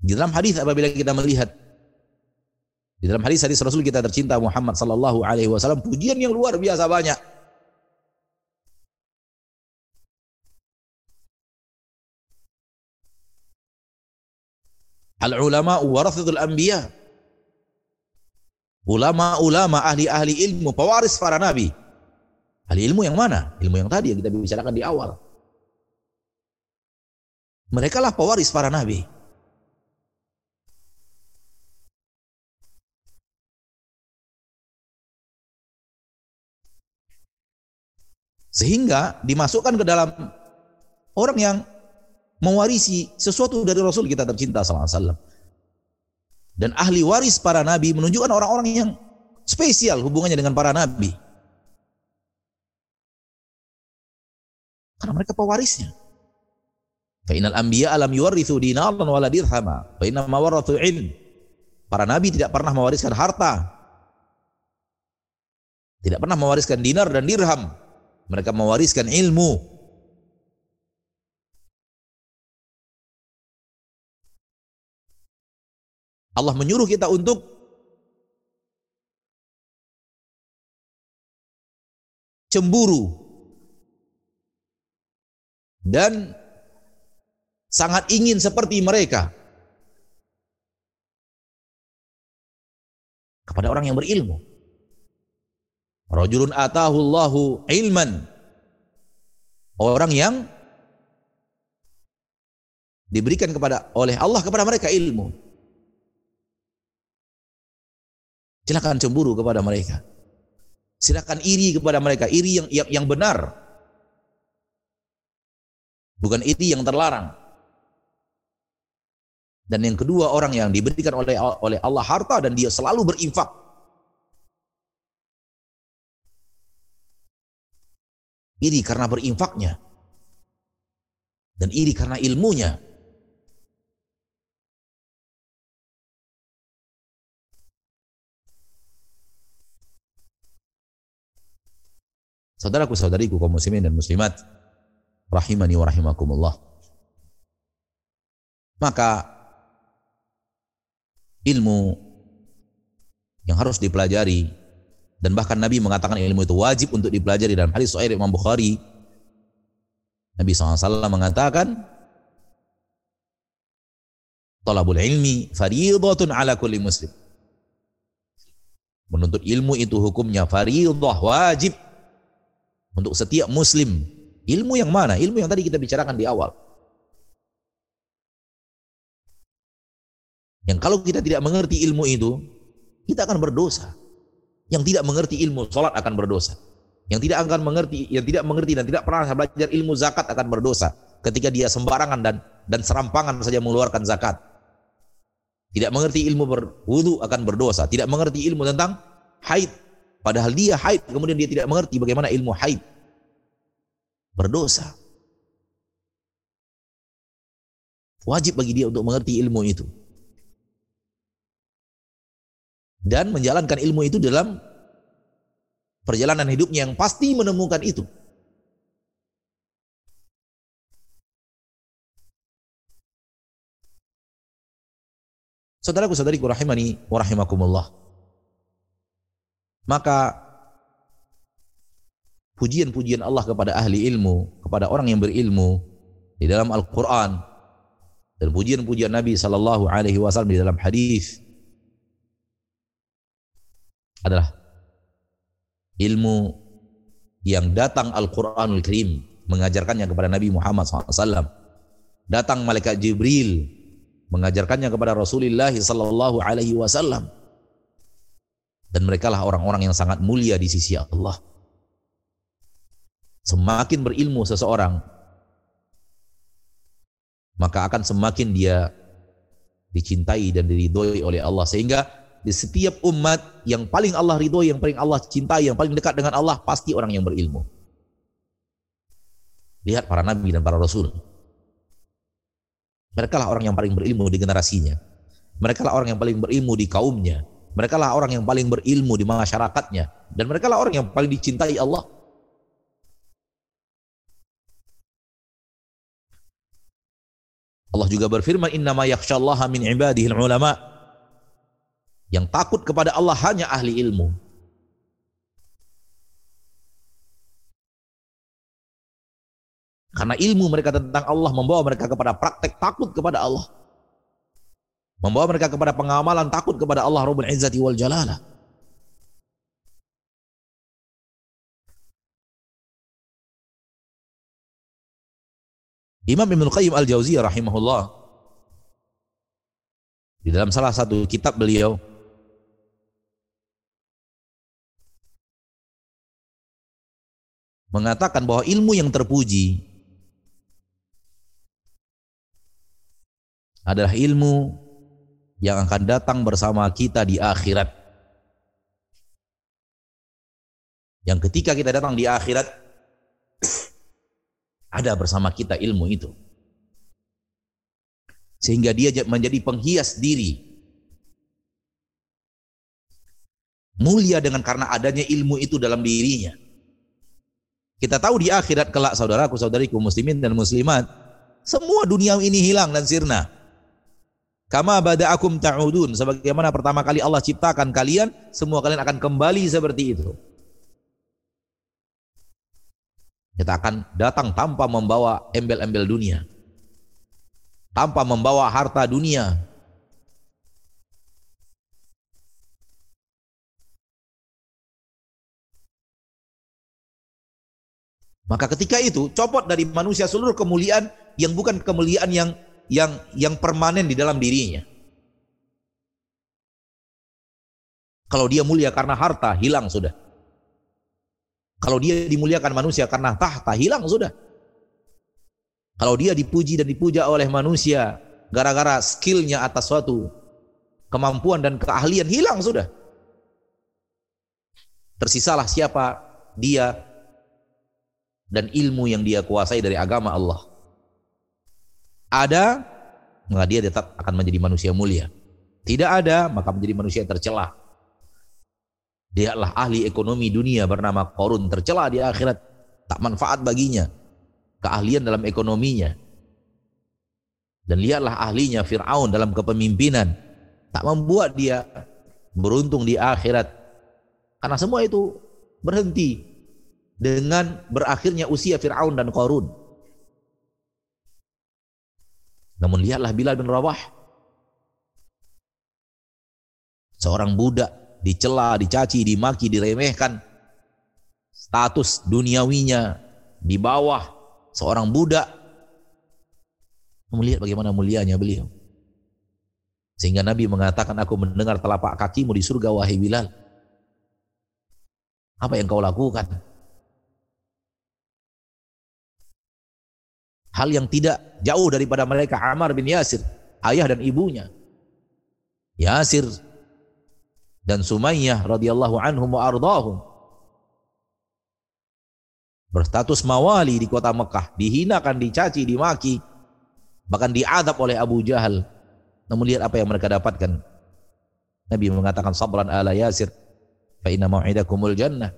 Di dalam hadis apabila kita melihat di dalam hadis-hadis Rasul kita tercinta Muhammad sallallahu alaihi wasallam pujian yang luar biasa banyak. Al ulama warathatul anbiya. Ulama-ulama ahli-ahli ilmu, pewaris para nabi. Ahli ilmu yang mana? Ilmu yang tadi yang kita bicarakan di awal. Mereka lah pewaris para nabi. Sehingga dimasukkan ke dalam orang yang mewarisi sesuatu dari Rasul kita tercinta SAW. Dan ahli waris para nabi menunjukkan orang-orang yang spesial hubungannya dengan para nabi. Karena mereka pewarisnya. Fa'inal anbiya alam yuwarithu dinaran wala dirhama. Mawarathu ilm. Para nabi tidak pernah mewariskan harta. Tidak pernah mewariskan dinar dan dirham. Mereka mewariskan ilmu. Allah menyuruh kita untuk cemburu dan sangat ingin seperti mereka kepada orang yang berilmu. Rajulun atahullahu ilman. Orang yang diberikan kepada oleh Allah kepada mereka ilmu. Silakan cemburu kepada mereka. Silakan iri kepada mereka, iri yang yang, yang benar. Bukan iri yang terlarang. Dan yang kedua orang yang diberikan oleh oleh Allah harta dan dia selalu berinfak Iri karena berinfaknya. Dan iri karena ilmunya. Saudaraku saudariku kaum muslimin dan muslimat rahimani wa rahimakumullah. Maka ilmu yang harus dipelajari dan bahkan Nabi mengatakan ilmu itu wajib untuk dipelajari dalam hadis sahih Imam Bukhari Nabi SAW mengatakan talabul ilmi fariidatun ala kulli muslim menuntut ilmu itu hukumnya fariidah wajib untuk setiap muslim ilmu yang mana ilmu yang tadi kita bicarakan di awal Yang kalau kita tidak mengerti ilmu itu, kita akan berdosa. Yang tidak mengerti ilmu sholat akan berdosa. Yang tidak akan mengerti, yang tidak mengerti dan tidak pernah belajar ilmu zakat akan berdosa. Ketika dia sembarangan dan dan serampangan saja mengeluarkan zakat. Tidak mengerti ilmu berwudu akan berdosa. Tidak mengerti ilmu tentang haid. Padahal dia haid, kemudian dia tidak mengerti bagaimana ilmu haid. Berdosa. Wajib bagi dia untuk mengerti ilmu itu dan menjalankan ilmu itu dalam perjalanan hidupnya yang pasti menemukan itu. Saudaraku saudariku rahimani wa rahimakumullah. Maka pujian-pujian Allah kepada ahli ilmu, kepada orang yang berilmu di dalam Al-Qur'an dan pujian-pujian Nabi sallallahu alaihi wasallam di dalam hadis adalah ilmu yang datang Al-Quranul Karim mengajarkannya kepada Nabi Muhammad SAW. Datang malaikat Jibril mengajarkannya kepada Rasulullah sallallahu alaihi wasallam. Dan mereka lah orang-orang yang sangat mulia di sisi Allah. Semakin berilmu seseorang, maka akan semakin dia dicintai dan diridhoi oleh Allah sehingga di setiap umat yang paling Allah ridho, yang paling Allah cintai, yang paling dekat dengan Allah pasti orang yang berilmu. Lihat para nabi dan para rasul. Mereka lah orang yang paling berilmu di generasinya. Mereka lah orang yang paling berilmu di kaumnya. Mereka lah orang yang paling berilmu di masyarakatnya. Dan mereka lah orang yang paling dicintai Allah. Allah juga berfirman, "Innama yakhsyallaha min ibadihi ulama." Yang takut kepada Allah hanya ahli ilmu. Karena ilmu mereka tentang Allah membawa mereka kepada praktek takut kepada Allah. Membawa mereka kepada pengamalan takut kepada Allah Rabbul Izzati wal Jalalah. Imam Ibn Qayyim Al-Jauziyah rahimahullah di dalam salah satu kitab beliau mengatakan bahwa ilmu yang terpuji adalah ilmu yang akan datang bersama kita di akhirat. Yang ketika kita datang di akhirat ada bersama kita ilmu itu. Sehingga dia menjadi penghias diri. Mulia dengan karena adanya ilmu itu dalam dirinya. Kita tahu di akhirat kelak saudaraku, saudariku muslimin dan muslimat, semua dunia ini hilang dan sirna. Kama bada'akum ta'udun, sebagaimana pertama kali Allah ciptakan kalian, semua kalian akan kembali seperti itu. Kita akan datang tanpa membawa embel-embel dunia. Tanpa membawa harta dunia, Maka ketika itu copot dari manusia seluruh kemuliaan yang bukan kemuliaan yang yang yang permanen di dalam dirinya. Kalau dia mulia karena harta, hilang sudah. Kalau dia dimuliakan manusia karena tahta, hilang sudah. Kalau dia dipuji dan dipuja oleh manusia gara-gara skillnya atas suatu kemampuan dan keahlian, hilang sudah. Tersisalah siapa dia dan ilmu yang dia kuasai dari agama Allah. Ada, maka dia tetap akan menjadi manusia mulia. Tidak ada, maka menjadi manusia tercela. Dialah ahli ekonomi dunia bernama Korun tercela di akhirat. Tak manfaat baginya. Keahlian dalam ekonominya. Dan lihatlah ahlinya Fir'aun dalam kepemimpinan. Tak membuat dia beruntung di akhirat. Karena semua itu berhenti dengan berakhirnya usia Fir'aun dan Korun. Namun lihatlah Bilal bin Rawah. Seorang budak dicela, dicaci, dimaki, diremehkan. Status duniawinya di bawah seorang budak. Melihat bagaimana mulianya beliau. Sehingga Nabi mengatakan, aku mendengar telapak kakimu di surga, wahai Bilal. Apa yang kau lakukan? Hal yang tidak jauh daripada mereka Ammar bin Yasir, ayah dan ibunya. Yasir dan Sumayyah radhiyallahu anhum wa berstatus mawali di kota Mekah, dihinakan, dicaci, dimaki, bahkan diadab oleh Abu Jahal. Namun lihat apa yang mereka dapatkan. Nabi mengatakan sabran ala Yasir fa inna mau'idakumul jannah.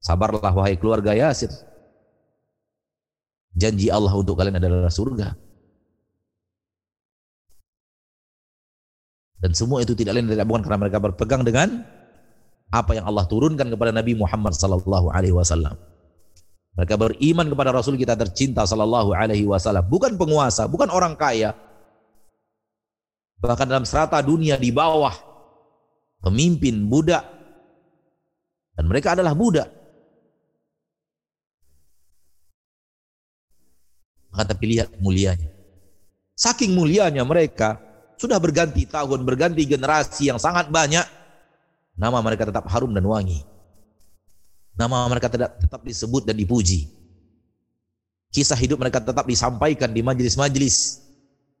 Sabarlah wahai keluarga Yasir. Janji Allah untuk kalian adalah surga. Dan semua itu tidak lain tidak bukan karena mereka berpegang dengan apa yang Allah turunkan kepada Nabi Muhammad sallallahu alaihi wasallam. Mereka beriman kepada Rasul kita tercinta sallallahu alaihi wasallam, bukan penguasa, bukan orang kaya. Bahkan dalam serata dunia di bawah pemimpin budak dan mereka adalah budak. Maka tapi lihat mulianya. Saking mulianya mereka, sudah berganti tahun, berganti generasi yang sangat banyak, nama mereka tetap harum dan wangi. Nama mereka tetap, tetap disebut dan dipuji. Kisah hidup mereka tetap disampaikan di majelis-majelis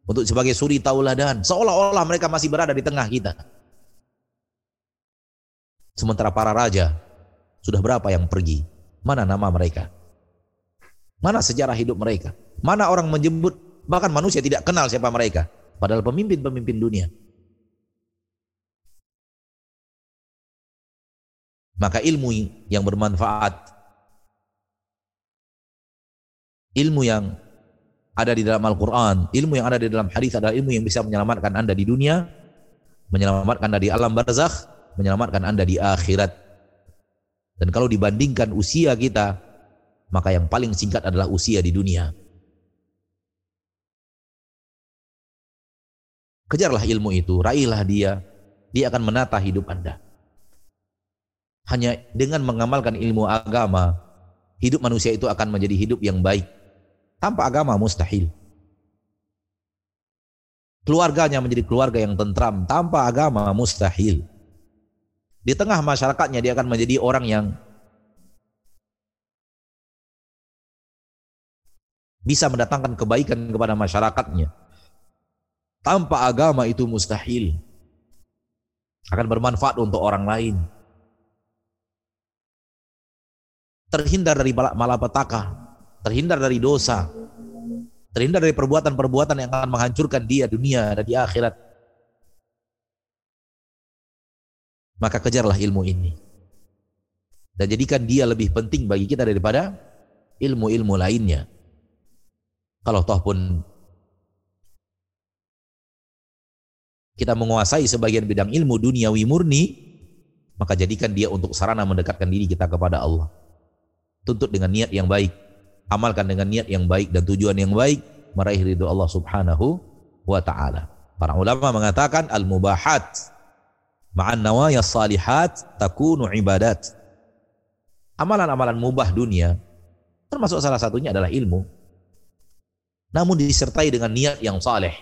untuk sebagai suri tauladan, seolah-olah mereka masih berada di tengah kita. Sementara para raja sudah berapa yang pergi? Mana nama mereka? Mana sejarah hidup mereka? Mana orang menyebut bahkan manusia tidak kenal siapa mereka? Padahal pemimpin-pemimpin dunia. Maka ilmu yang bermanfaat, ilmu yang ada di dalam Al-Quran, ilmu yang ada di dalam hadis adalah ilmu yang bisa menyelamatkan anda di dunia, menyelamatkan anda di alam barzakh, menyelamatkan anda di akhirat. Dan kalau dibandingkan usia kita, maka yang paling singkat adalah usia di dunia. Kejarlah ilmu itu, raihlah dia. Dia akan menata hidup Anda. Hanya dengan mengamalkan ilmu agama, hidup manusia itu akan menjadi hidup yang baik. Tanpa agama mustahil. Keluarganya menjadi keluarga yang tentram. Tanpa agama mustahil. Di tengah masyarakatnya dia akan menjadi orang yang bisa mendatangkan kebaikan kepada masyarakatnya tanpa agama itu mustahil. Akan bermanfaat untuk orang lain. Terhindar dari malapetaka, terhindar dari dosa, terhindar dari perbuatan-perbuatan yang akan menghancurkan dia dunia dan di akhirat. Maka kejarlah ilmu ini. Dan jadikan dia lebih penting bagi kita daripada ilmu-ilmu lainnya. Kalau toh pun kita menguasai sebagian bidang ilmu duniawi murni, maka jadikan dia untuk sarana mendekatkan diri kita kepada Allah. Tuntut dengan niat yang baik, amalkan dengan niat yang baik dan tujuan yang baik, meraih ridho Allah Subhanahu wa taala. Para ulama mengatakan al-mubahat ma'an nawaya salihat takunu ibadat. Amalan-amalan mubah dunia termasuk salah satunya adalah ilmu. Namun disertai dengan niat yang saleh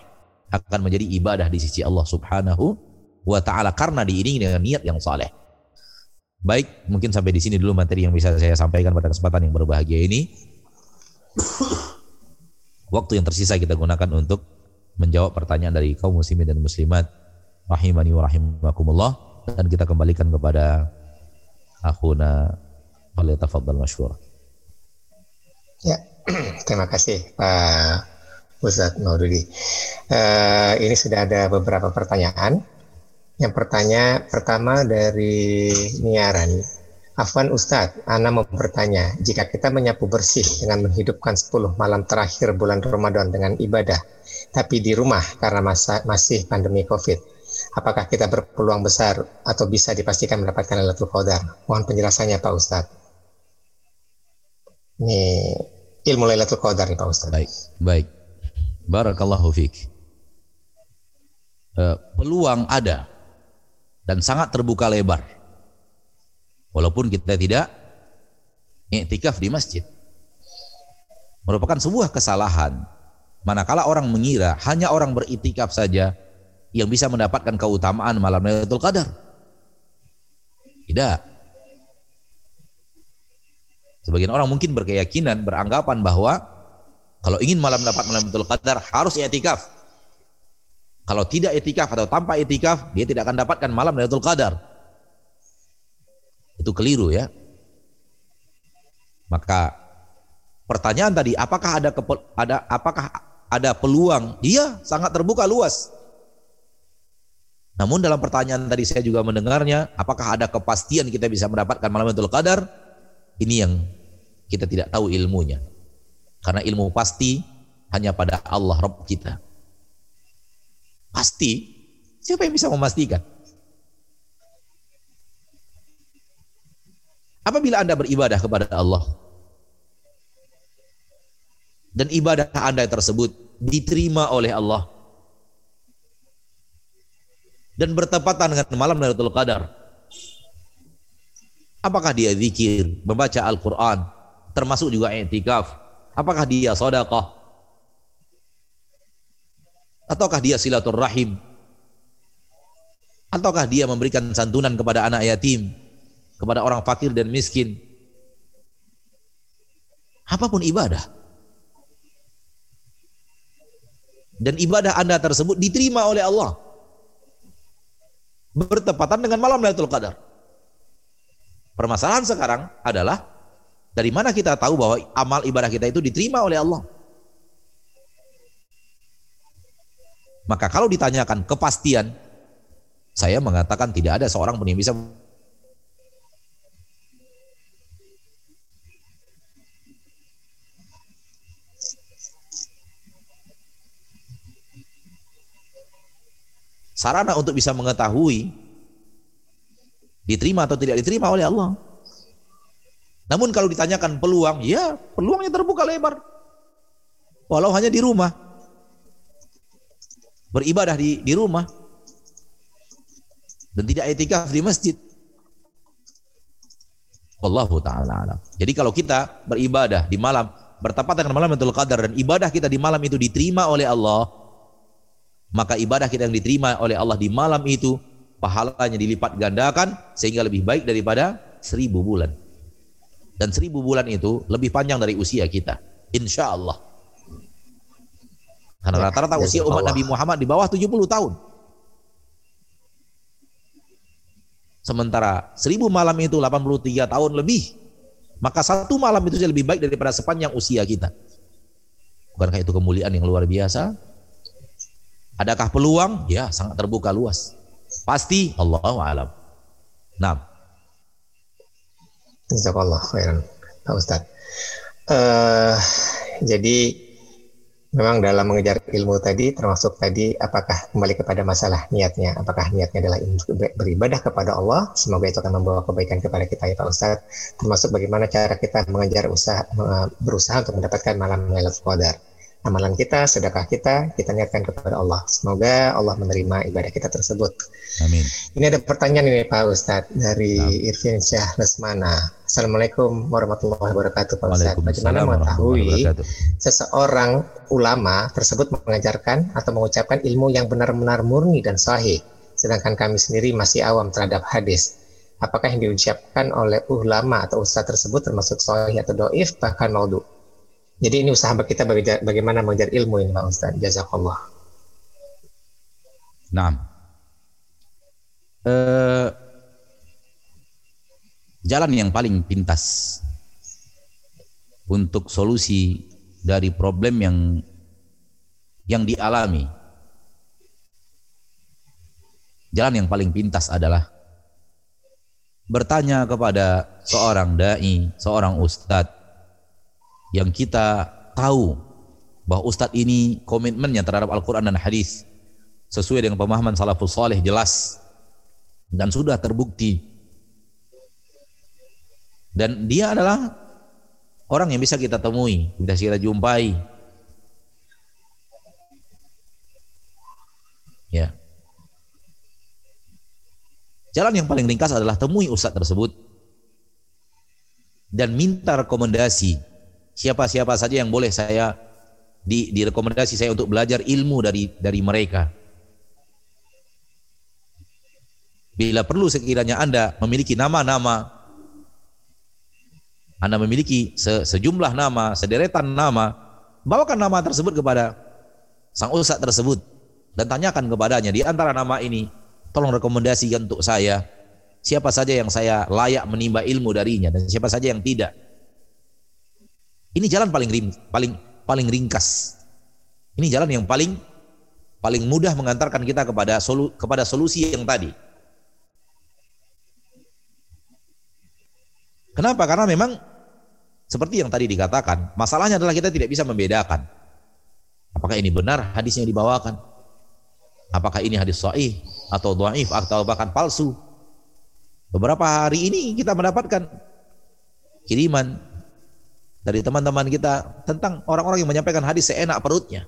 akan menjadi ibadah di sisi Allah Subhanahu wa taala karena diiringi dengan niat yang saleh. Baik, mungkin sampai di sini dulu materi yang bisa saya sampaikan pada kesempatan yang berbahagia ini. Waktu yang tersisa kita gunakan untuk menjawab pertanyaan dari kaum muslimin dan muslimat rahimani wa rahimakumullah dan kita kembalikan kepada akhuna falyatafaddal masyhur. Ya, terima kasih Pak Ustadz Maududi. Uh, ini sudah ada beberapa pertanyaan Yang pertanyaan pertama dari Niaran. Afwan Ustadz, Ana mau bertanya, jika kita menyapu bersih dengan menghidupkan 10 malam terakhir bulan Ramadan dengan ibadah, tapi di rumah karena masa, masih pandemi COVID, apakah kita berpeluang besar atau bisa dipastikan mendapatkan Lailatul Qadar? Mohon penjelasannya Pak Ustadz. Ini ilmu Lailatul Qadar Pak Ustadz. Baik, baik. Barakallahu fiqh. Uh, peluang ada dan sangat terbuka lebar. Walaupun kita tidak iktikaf di masjid. Merupakan sebuah kesalahan. Manakala orang mengira hanya orang beriktikaf saja yang bisa mendapatkan keutamaan malam Lailatul Qadar. Tidak. Sebagian orang mungkin berkeyakinan, beranggapan bahwa kalau ingin malam dapat malam Lailatul Qadar harus iktikaf. Kalau tidak itikaf atau tanpa itikaf, dia tidak akan dapatkan malam Lailatul Qadar. Itu keliru ya. Maka pertanyaan tadi, apakah ada ada apakah ada peluang? Iya, sangat terbuka luas. Namun dalam pertanyaan tadi saya juga mendengarnya, apakah ada kepastian kita bisa mendapatkan malam Lailatul Qadar? Ini yang kita tidak tahu ilmunya. Karena ilmu pasti hanya pada Allah Rabb kita. Pasti. Siapa yang bisa memastikan? Apabila Anda beribadah kepada Allah dan ibadah Anda tersebut diterima oleh Allah dan bertepatan dengan malam Lailatul Qadar. Apakah dia zikir, membaca Al-Qur'an, termasuk juga i'tikaf? Apakah dia sedekah? Ataukah dia silaturahim? Ataukah dia memberikan santunan kepada anak yatim? Kepada orang fakir dan miskin? Apa pun ibadah. Dan ibadah anda tersebut diterima oleh Allah. Bertepatan dengan malam Lailatul Qadar. Permasalahan sekarang adalah dari mana kita tahu bahwa amal ibadah kita itu diterima oleh Allah? Maka kalau ditanyakan kepastian, saya mengatakan tidak ada seorang pun yang bisa sarana untuk bisa mengetahui diterima atau tidak diterima oleh Allah. Namun kalau ditanyakan peluang, ya peluangnya terbuka lebar. Walau hanya di rumah beribadah di di rumah dan tidak etikaf di masjid. Wallahu taala alam. Jadi kalau kita beribadah di malam bertepatan dengan malam Lailatul Qadar dan ibadah kita di malam itu diterima oleh Allah, maka ibadah kita yang diterima oleh Allah di malam itu pahalanya dilipat gandakan sehingga lebih baik daripada seribu bulan. Dan seribu bulan itu lebih panjang dari usia kita. Insya Allah. Karena ya, rata-rata ya, usia umat Nabi Muhammad di bawah 70 tahun. Sementara seribu malam itu 83 tahun lebih. Maka satu malam itu lebih baik daripada sepanjang usia kita. Bukankah itu kemuliaan yang luar biasa? Adakah peluang? Ya, sangat terbuka luas. Pasti Allah alam. Nah. Jazakallah khairan, Pak Ustaz. Uh, jadi memang dalam mengejar ilmu tadi termasuk tadi apakah kembali kepada masalah niatnya apakah niatnya adalah beribadah kepada Allah semoga itu akan membawa kebaikan kepada kita ya Pak Ustadz termasuk bagaimana cara kita mengejar usaha berusaha untuk mendapatkan malam Lailatul Qadar amalan kita, sedekah kita, kita niatkan kepada Allah. Semoga Allah menerima ibadah kita tersebut. Amin. Ini ada pertanyaan ini Pak Ustadz dari Amin. Irfin Syah Lesmana. Assalamualaikum warahmatullahi wabarakatuh Pak Ustadz. Bagaimana mengetahui seseorang ulama tersebut mengajarkan atau mengucapkan ilmu yang benar-benar murni dan sahih, sedangkan kami sendiri masih awam terhadap hadis. Apakah yang diucapkan oleh ulama atau ustadz tersebut termasuk sahih atau doif bahkan maudhu? Jadi ini usaha kita bagaimana mengejar ilmu ini Pak Ustaz. Jazakallah. Nah. Eh, jalan yang paling pintas untuk solusi dari problem yang yang dialami Jalan yang paling pintas adalah bertanya kepada seorang dai, seorang ustadz yang kita tahu bahwa ustadz ini komitmennya terhadap Al-Quran dan hadis sesuai dengan pemahaman salafus saleh jelas dan sudah terbukti dan dia adalah orang yang bisa kita temui, bisa kita jumpai. Ya. Jalan yang paling ringkas adalah temui ustadz tersebut dan minta rekomendasi siapa-siapa saja yang boleh saya di, direkomendasi saya untuk belajar ilmu dari dari mereka. Bila perlu sekiranya Anda memiliki nama-nama Anda memiliki se, sejumlah nama, sederetan nama, bawakan nama tersebut kepada sang ustadz tersebut dan tanyakan kepadanya di antara nama ini tolong rekomendasikan untuk saya siapa saja yang saya layak menimba ilmu darinya dan siapa saja yang tidak. Ini jalan paling rim, paling paling ringkas. Ini jalan yang paling paling mudah mengantarkan kita kepada solu, kepada solusi yang tadi. Kenapa? Karena memang seperti yang tadi dikatakan, masalahnya adalah kita tidak bisa membedakan apakah ini benar hadisnya dibawakan, apakah ini hadis sahih atau dhaif atau bahkan palsu. Beberapa hari ini kita mendapatkan kiriman dari teman-teman kita tentang orang-orang yang menyampaikan hadis seenak perutnya.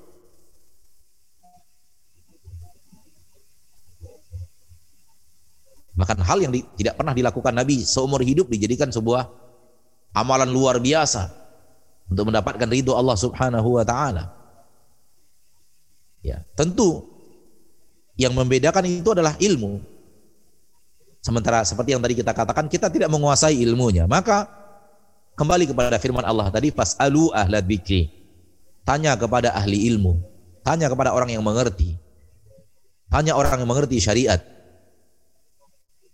Bahkan hal yang di, tidak pernah dilakukan Nabi seumur hidup dijadikan sebuah amalan luar biasa untuk mendapatkan ridho Allah Subhanahu wa taala. Ya, tentu yang membedakan itu adalah ilmu. Sementara seperti yang tadi kita katakan, kita tidak menguasai ilmunya. Maka kembali kepada firman Allah tadi, fas'alu ahla dzikri. Tanya kepada ahli ilmu. Tanya kepada orang yang mengerti. Tanya orang yang mengerti syariat.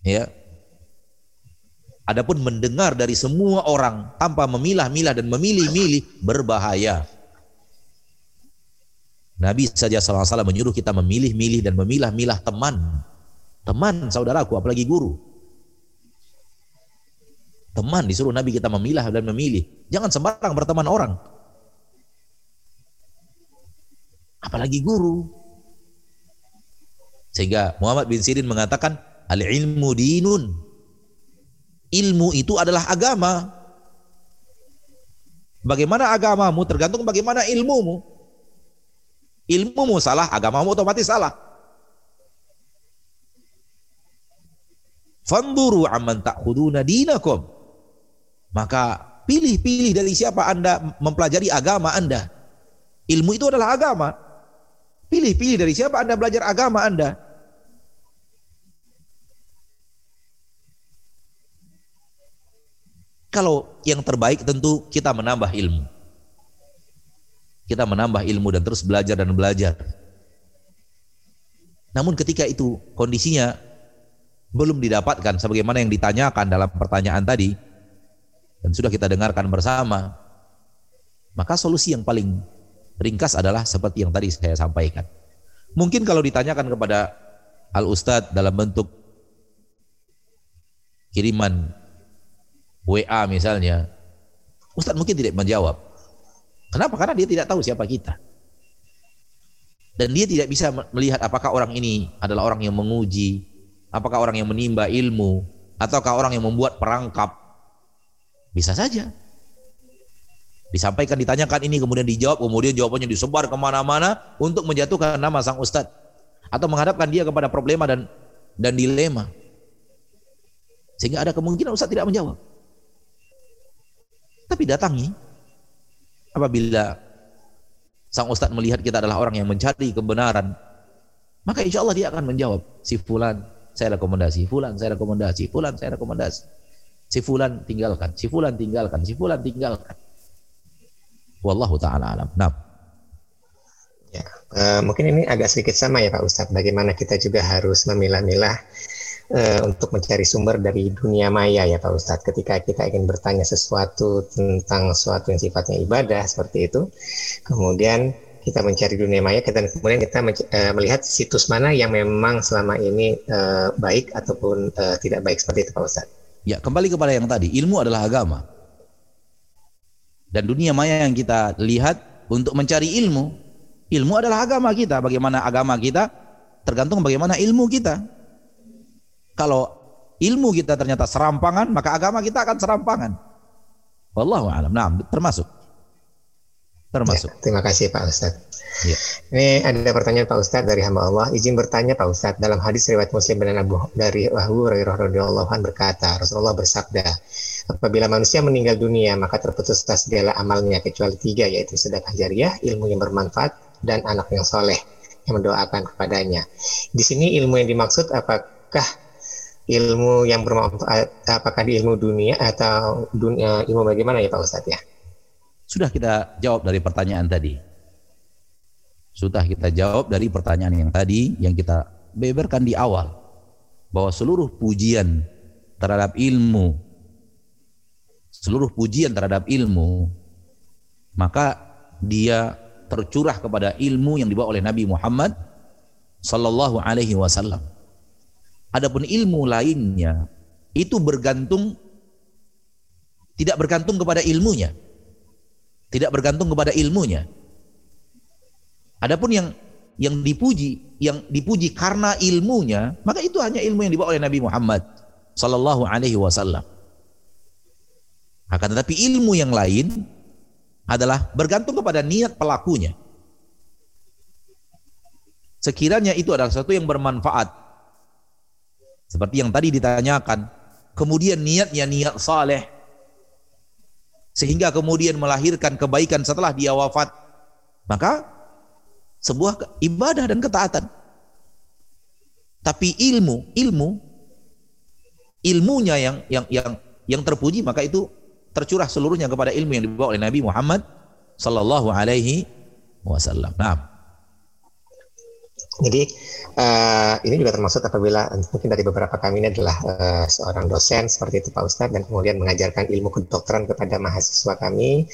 Ya. Adapun mendengar dari semua orang tanpa memilah-milah dan memilih-milih berbahaya. Nabi saja SAW menyuruh kita memilih-milih dan memilah-milah teman. Teman saudaraku, apalagi guru. Teman disuruh Nabi kita memilah dan memilih. Jangan sembarang berteman orang. Apalagi guru. Sehingga Muhammad bin Sirin mengatakan, Al-ilmu dinun. Ilmu itu adalah agama. Bagaimana agamamu tergantung bagaimana ilmumu. Ilmumu salah, agamamu otomatis salah. Fanduru amman ta'khuduna dinakum. Maka pilih-pilih dari siapa Anda mempelajari agama Anda. Ilmu itu adalah agama. Pilih-pilih dari siapa Anda belajar agama Anda. Kalau yang terbaik tentu kita menambah ilmu kita menambah ilmu dan terus belajar dan belajar. Namun ketika itu kondisinya belum didapatkan sebagaimana yang ditanyakan dalam pertanyaan tadi dan sudah kita dengarkan bersama, maka solusi yang paling ringkas adalah seperti yang tadi saya sampaikan. Mungkin kalau ditanyakan kepada Al Ustadz dalam bentuk kiriman WA misalnya, Ustadz mungkin tidak menjawab. Kenapa? Karena dia tidak tahu siapa kita. Dan dia tidak bisa melihat apakah orang ini adalah orang yang menguji, apakah orang yang menimba ilmu, ataukah orang yang membuat perangkap. Bisa saja. Disampaikan, ditanyakan ini, kemudian dijawab, kemudian jawabannya disebar ke mana-mana untuk menjatuhkan nama sang ustadz. Atau menghadapkan dia kepada problema dan dan dilema. Sehingga ada kemungkinan ustadz tidak menjawab. Tapi datangi, apabila sang ustadz melihat kita adalah orang yang mencari kebenaran, maka insya Allah dia akan menjawab, si fulan saya rekomendasi, fulan saya rekomendasi, fulan saya rekomendasi. Si fulan tinggalkan, si fulan tinggalkan, si fulan tinggalkan. Wallahu taala alam. Nah. Ya, uh, mungkin ini agak sedikit sama ya Pak Ustadz. Bagaimana kita juga harus memilah-milah uh, untuk mencari sumber dari dunia maya ya Pak Ustadz. Ketika kita ingin bertanya sesuatu tentang sesuatu yang sifatnya ibadah seperti itu, kemudian kita mencari dunia maya dan kemudian kita uh, melihat situs mana yang memang selama ini baik ataupun tidak baik seperti itu Pak Ustadz. Ya, kembali kepada yang tadi, ilmu adalah agama. Dan dunia maya yang kita lihat untuk mencari ilmu, ilmu adalah agama kita. Bagaimana agama kita tergantung bagaimana ilmu kita. Kalau ilmu kita ternyata serampangan, maka agama kita akan serampangan. Wallahu a'lam. Nah, termasuk termasuk. Ya, terima kasih Pak Ustadz. Ya. Ini ada pertanyaan Pak Ustadz dari hamba Allah. Izin bertanya Pak Ustadz, dalam hadis riwayat Muslim dan Abu dari Abu Hurairah radhiyallahu berkata, Rasulullah bersabda, apabila manusia meninggal dunia maka terputuslah segala amalnya kecuali tiga yaitu sedekah jariah, ilmu yang bermanfaat dan anak yang soleh yang mendoakan kepadanya. Di sini ilmu yang dimaksud apakah ilmu yang bermanfaat apakah di ilmu dunia atau dunia ilmu bagaimana ya Pak Ustadz ya? Sudah kita jawab dari pertanyaan tadi. Sudah kita jawab dari pertanyaan yang tadi yang kita beberkan di awal bahwa seluruh pujian terhadap ilmu seluruh pujian terhadap ilmu maka dia tercurah kepada ilmu yang dibawa oleh Nabi Muhammad sallallahu alaihi wasallam. Adapun ilmu lainnya itu bergantung tidak bergantung kepada ilmunya tidak bergantung kepada ilmunya. Adapun yang yang dipuji, yang dipuji karena ilmunya, maka itu hanya ilmu yang dibawa oleh Nabi Muhammad sallallahu alaihi wasallam. Akan tetapi ilmu yang lain adalah bergantung kepada niat pelakunya. Sekiranya itu adalah sesuatu yang bermanfaat. Seperti yang tadi ditanyakan, kemudian niatnya niat saleh, sehingga kemudian melahirkan kebaikan setelah dia wafat maka sebuah ibadah dan ketaatan tapi ilmu ilmu ilmunya yang yang yang yang terpuji maka itu tercurah seluruhnya kepada ilmu yang dibawa oleh Nabi Muhammad sallallahu alaihi wasallam. Nah, jadi uh, ini juga termasuk apabila mungkin dari beberapa kami ini adalah uh, seorang dosen seperti itu Pak Ustadz dan kemudian mengajarkan ilmu kedokteran kepada mahasiswa kami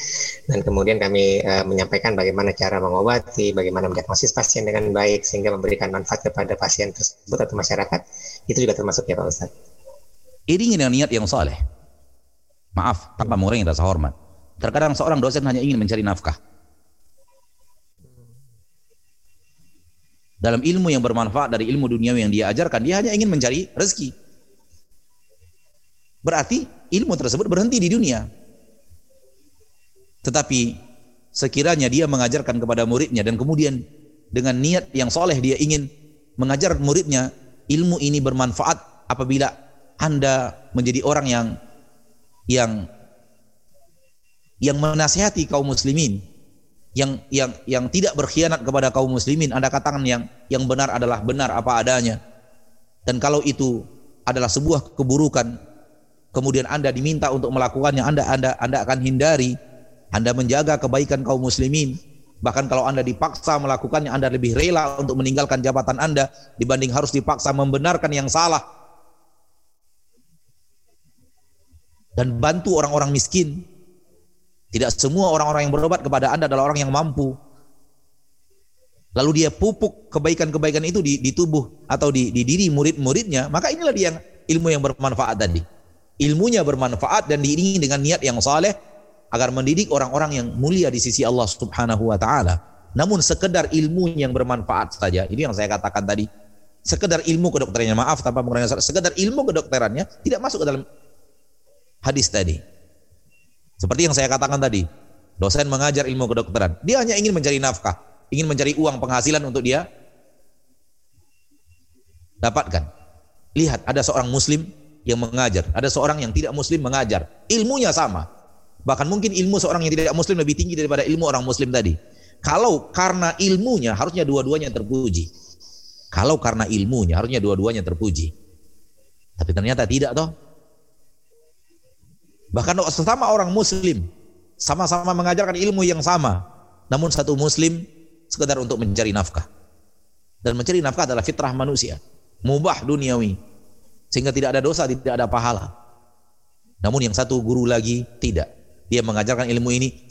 dan kemudian kami uh, menyampaikan bagaimana cara mengobati, bagaimana mendiagnosis pasien dengan baik sehingga memberikan manfaat kepada pasien tersebut atau masyarakat itu juga termasuk ya Pak Ustadz. Iringi dengan niat yang soleh. Maaf, tanpa mengurangi rasa hormat. Terkadang seorang dosen hanya ingin mencari nafkah dalam ilmu yang bermanfaat dari ilmu dunia yang dia ajarkan, dia hanya ingin mencari rezeki. Berarti ilmu tersebut berhenti di dunia. Tetapi sekiranya dia mengajarkan kepada muridnya dan kemudian dengan niat yang soleh dia ingin mengajar muridnya ilmu ini bermanfaat apabila anda menjadi orang yang yang yang menasihati kaum muslimin yang yang yang tidak berkhianat kepada kaum muslimin Anda katakan yang yang benar adalah benar apa adanya. Dan kalau itu adalah sebuah keburukan kemudian Anda diminta untuk melakukannya Anda Anda Anda akan hindari Anda menjaga kebaikan kaum muslimin. Bahkan kalau Anda dipaksa melakukannya Anda lebih rela untuk meninggalkan jabatan Anda dibanding harus dipaksa membenarkan yang salah. Dan bantu orang-orang miskin. Tidak semua orang-orang yang berobat kepada Anda adalah orang yang mampu. Lalu dia pupuk kebaikan-kebaikan itu di, di tubuh atau di, di diri murid-muridnya, maka inilah dia yang ilmu yang bermanfaat tadi. Ilmunya bermanfaat dan diiringi dengan niat yang saleh agar mendidik orang-orang yang mulia di sisi Allah Subhanahu wa taala. Namun sekedar ilmu yang bermanfaat saja, ini yang saya katakan tadi. Sekedar ilmu kedokterannya, maaf tanpa mengurangi sekedar ilmu kedokterannya tidak masuk ke dalam hadis tadi. Seperti yang saya katakan tadi, dosen mengajar ilmu kedokteran. Dia hanya ingin mencari nafkah, ingin mencari uang penghasilan untuk dia dapatkan. Lihat, ada seorang muslim yang mengajar, ada seorang yang tidak muslim mengajar. Ilmunya sama. Bahkan mungkin ilmu seorang yang tidak muslim lebih tinggi daripada ilmu orang muslim tadi. Kalau karena ilmunya harusnya dua-duanya terpuji. Kalau karena ilmunya harusnya dua-duanya terpuji. Tapi ternyata tidak toh. Bahkan sesama orang muslim sama-sama mengajarkan ilmu yang sama, namun satu muslim sekedar untuk mencari nafkah. Dan mencari nafkah adalah fitrah manusia, mubah duniawi. Sehingga tidak ada dosa, tidak ada pahala. Namun yang satu guru lagi tidak. Dia mengajarkan ilmu ini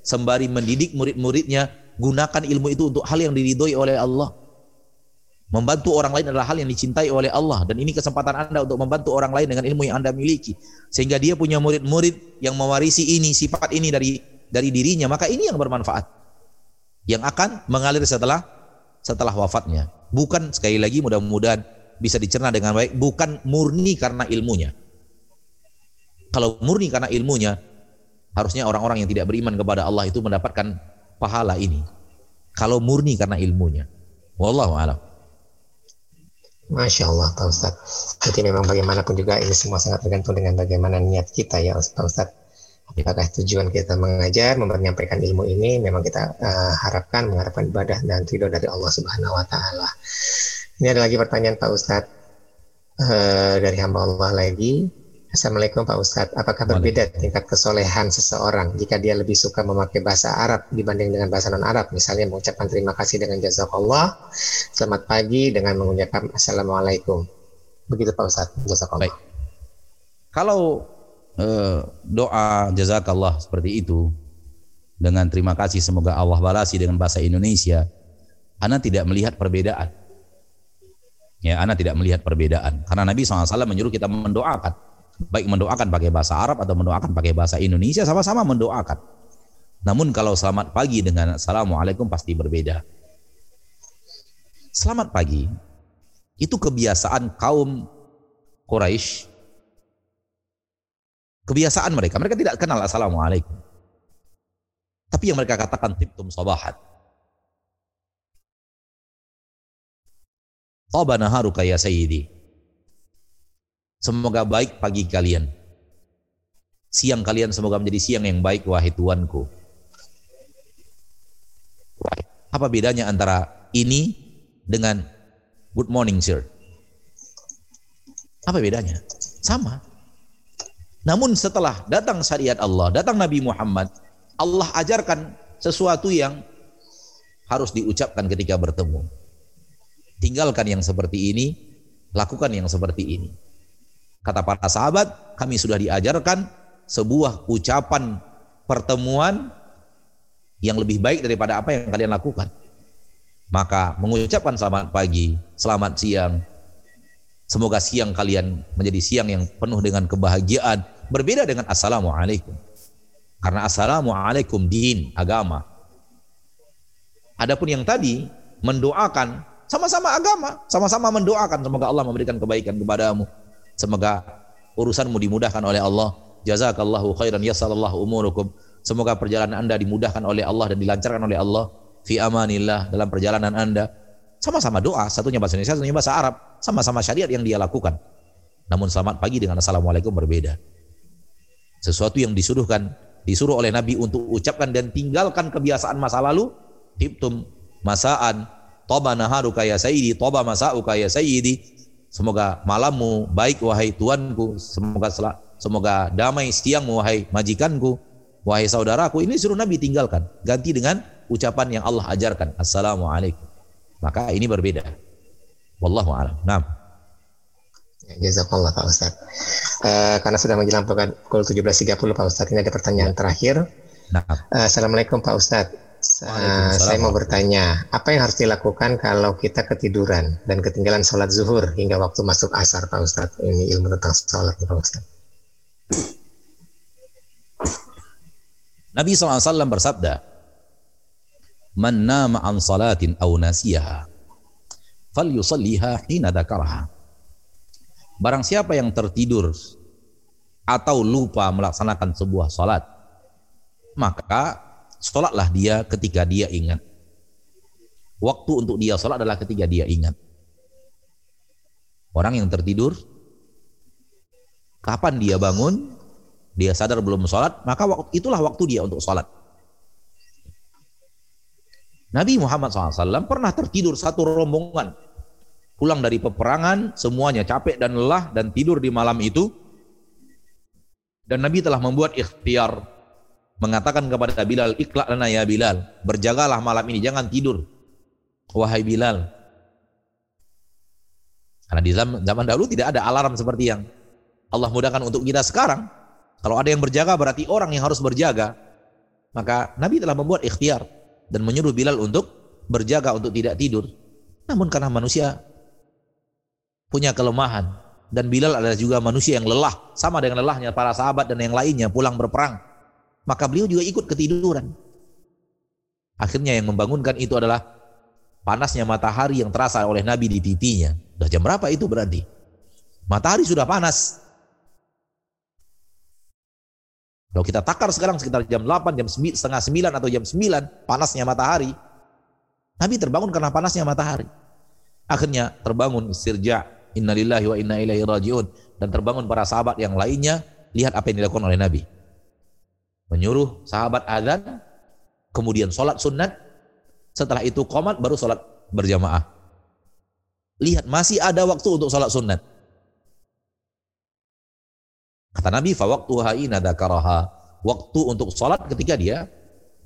sembari mendidik murid-muridnya gunakan ilmu itu untuk hal yang diridhoi oleh Allah. Membantu orang lain adalah hal yang dicintai oleh Allah dan ini kesempatan Anda untuk membantu orang lain dengan ilmu yang Anda miliki sehingga dia punya murid-murid yang mewarisi ini sifat ini dari dari dirinya maka ini yang bermanfaat yang akan mengalir setelah setelah wafatnya. Bukan sekali lagi mudah-mudahan bisa dicerna dengan baik bukan murni karena ilmunya. Kalau murni karena ilmunya harusnya orang-orang yang tidak beriman kepada Allah itu mendapatkan pahala ini. Kalau murni karena ilmunya. Wallahu a'lam. Masya Allah Pak Ustadz. Jadi memang bagaimanapun juga ini semua sangat tergantung dengan bagaimana niat kita ya Pak Ustadz. Apakah tujuan kita mengajar, menyampaikan ilmu ini memang kita uh, harapkan mengharapkan ibadah dan ridho dari Allah Subhanahu Wa Taala. Ini ada lagi pertanyaan Pak Ustadz uh, dari hamba Allah lagi. Assalamualaikum Pak Ustadz, apakah berbeda tingkat kesolehan seseorang jika dia lebih suka memakai bahasa Arab dibanding dengan bahasa non-Arab? Misalnya mengucapkan terima kasih dengan jazakallah, selamat pagi dengan mengucapkan Assalamualaikum. Begitu Pak Ustadz, jazakallah. Baik. Kalau eh, doa jazakallah seperti itu, dengan terima kasih semoga Allah balasi dengan bahasa Indonesia, Anda tidak melihat perbedaan. Ya, Anda tidak melihat perbedaan. Karena Nabi SAW menyuruh kita mendoakan baik mendoakan pakai bahasa Arab atau mendoakan pakai bahasa Indonesia sama-sama mendoakan. Namun kalau selamat pagi dengan assalamualaikum pasti berbeda. Selamat pagi itu kebiasaan kaum Quraisy. Kebiasaan mereka, mereka tidak kenal assalamualaikum. Tapi yang mereka katakan tibtum sabahat. Taba naharuka ya sayyidi. Semoga baik pagi kalian. Siang kalian semoga menjadi siang yang baik wahai Tuanku. Apa bedanya antara ini dengan good morning sir? Apa bedanya? Sama. Namun setelah datang syariat Allah, datang Nabi Muhammad, Allah ajarkan sesuatu yang harus diucapkan ketika bertemu. Tinggalkan yang seperti ini, lakukan yang seperti ini. Kata para sahabat, kami sudah diajarkan sebuah ucapan pertemuan yang lebih baik daripada apa yang kalian lakukan. Maka mengucapkan selamat pagi, selamat siang. Semoga siang kalian menjadi siang yang penuh dengan kebahagiaan. Berbeda dengan Assalamualaikum. Karena Assalamualaikum din, agama. Adapun yang tadi mendoakan sama-sama agama, sama-sama mendoakan semoga Allah memberikan kebaikan kepadamu Semoga urusanmu dimudahkan oleh Allah. Jazakallahu khairan yasallallahu umurukum. Semoga perjalanan Anda dimudahkan oleh Allah dan dilancarkan oleh Allah fi amanillah dalam perjalanan Anda. Sama-sama doa, satunya bahasa Indonesia, satunya bahasa Arab, sama-sama syariat yang dia lakukan. Namun selamat pagi dengan assalamualaikum berbeda. Sesuatu yang disuruhkan, disuruh oleh Nabi untuk ucapkan dan tinggalkan kebiasaan masa lalu, tibtum masaan, toba naharuka ya sayyidi, toba masa'uka ya sayyidi, Semoga malammu baik wahai tuanku, semoga semoga damai siangmu wahai majikanku, wahai saudaraku. Ini suruh Nabi tinggalkan, ganti dengan ucapan yang Allah ajarkan. Assalamualaikum. Maka ini berbeda. Wallahu a'lam. Nah. Jazakallah Pak Ustaz. Uh, karena sudah menjelang pukul 17.30 Pak Ustaz, ini ada pertanyaan ya. terakhir. Nah. Uh, Assalamualaikum Pak Ustaz. Uh, saya mau bertanya, apa yang harus dilakukan kalau kita ketiduran dan ketinggalan sholat zuhur hingga waktu masuk asar, Pak Ustadz? Ini ilmu tentang sholat, Pak Ustadz. Nabi SAW bersabda, Man nama an salatin aw nasiyaha, fal yusalliha hina dakaraha. Barang siapa yang tertidur atau lupa melaksanakan sebuah salat, maka Sholatlah dia ketika dia ingat. Waktu untuk dia sholat adalah ketika dia ingat. Orang yang tertidur, kapan dia bangun, dia sadar belum sholat, maka itulah waktu dia untuk sholat. Nabi Muhammad SAW pernah tertidur satu rombongan. Pulang dari peperangan, semuanya capek dan lelah dan tidur di malam itu. Dan Nabi telah membuat ikhtiar mengatakan kepada Bilal, "Iklak lana ya Bilal, berjagalah malam ini, jangan tidur." Wahai Bilal. Karena di zaman, zaman dahulu tidak ada alarm seperti yang Allah mudahkan untuk kita sekarang. Kalau ada yang berjaga berarti orang yang harus berjaga. Maka Nabi telah membuat ikhtiar. dan menyuruh Bilal untuk berjaga untuk tidak tidur. Namun karena manusia punya kelemahan dan Bilal adalah juga manusia yang lelah, sama dengan lelahnya para sahabat dan yang lainnya pulang berperang. Maka beliau juga ikut ketiduran. Akhirnya yang membangunkan itu adalah panasnya matahari yang terasa oleh Nabi di pipinya. Sudah jam berapa itu berarti? Matahari sudah panas. Kalau kita takar sekarang sekitar jam 8, jam setengah 9 atau jam 9, panasnya matahari. Nabi terbangun karena panasnya matahari. Akhirnya terbangun istirja, innalillahi wa inna ilaihi rajiun. Dan terbangun para sahabat yang lainnya, lihat apa yang dilakukan oleh Nabi. Menyuruh sahabat azan, kemudian sholat sunat, setelah itu komat baru sholat berjamaah. Lihat, masih ada waktu untuk sholat sunat. Kata Nabi, fawaktuha. Waktu untuk sholat ketika dia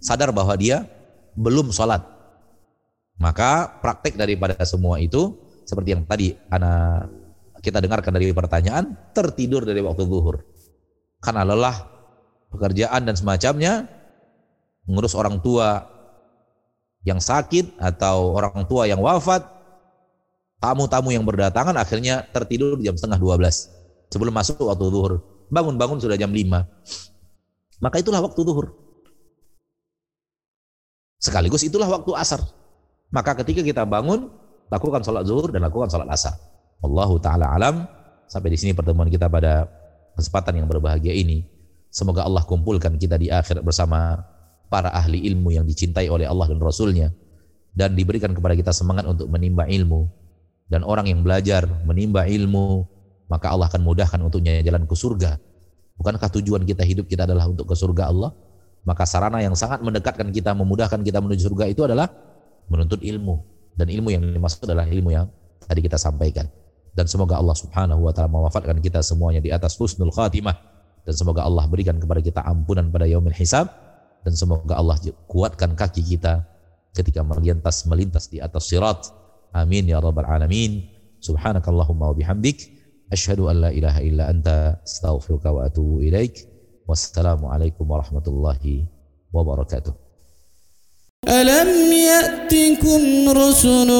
sadar bahwa dia belum sholat. Maka praktek daripada semua itu, seperti yang tadi anak kita dengarkan dari pertanyaan, tertidur dari waktu zuhur. Karena lelah, pekerjaan dan semacamnya, mengurus orang tua yang sakit atau orang tua yang wafat, tamu-tamu yang berdatangan akhirnya tertidur jam setengah 12 sebelum masuk waktu zuhur bangun-bangun sudah jam 5. Maka itulah waktu zuhur. Sekaligus itulah waktu asar. Maka ketika kita bangun, lakukan sholat zuhur dan lakukan sholat asar. Allahu ta'ala alam. Sampai di sini pertemuan kita pada kesempatan yang berbahagia ini. Semoga Allah kumpulkan kita di akhirat bersama para ahli ilmu yang dicintai oleh Allah dan Rasulnya. Dan diberikan kepada kita semangat untuk menimba ilmu. Dan orang yang belajar menimba ilmu, maka Allah akan mudahkan untuknya jalan ke surga. Bukankah tujuan kita hidup kita adalah untuk ke surga Allah? Maka sarana yang sangat mendekatkan kita, memudahkan kita menuju surga itu adalah menuntut ilmu dan ilmu yang dimaksud adalah ilmu yang tadi kita sampaikan. Dan semoga Allah Subhanahu wa taala mewafatkan kita semuanya di atas husnul khatimah. Dan semoga Allah berikan kepada kita ampunan pada yaumil hisab. Dan semoga Allah kuatkan kaki kita ketika melintas melintas di atas sirat. Amin ya rabbal alamin. Subhanakallahumma wa bihamdik. Asyhadu an la ilaha illa anta astaghfiruka wa atubu ilaik. Wassalamu warahmatullahi wabarakatuh. ألم يأتكم رسل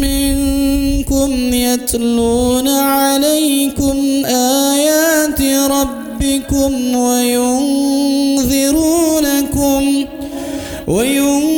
منكم يتلون عليكم آيات ربكم وينذرونكم وينذرونكم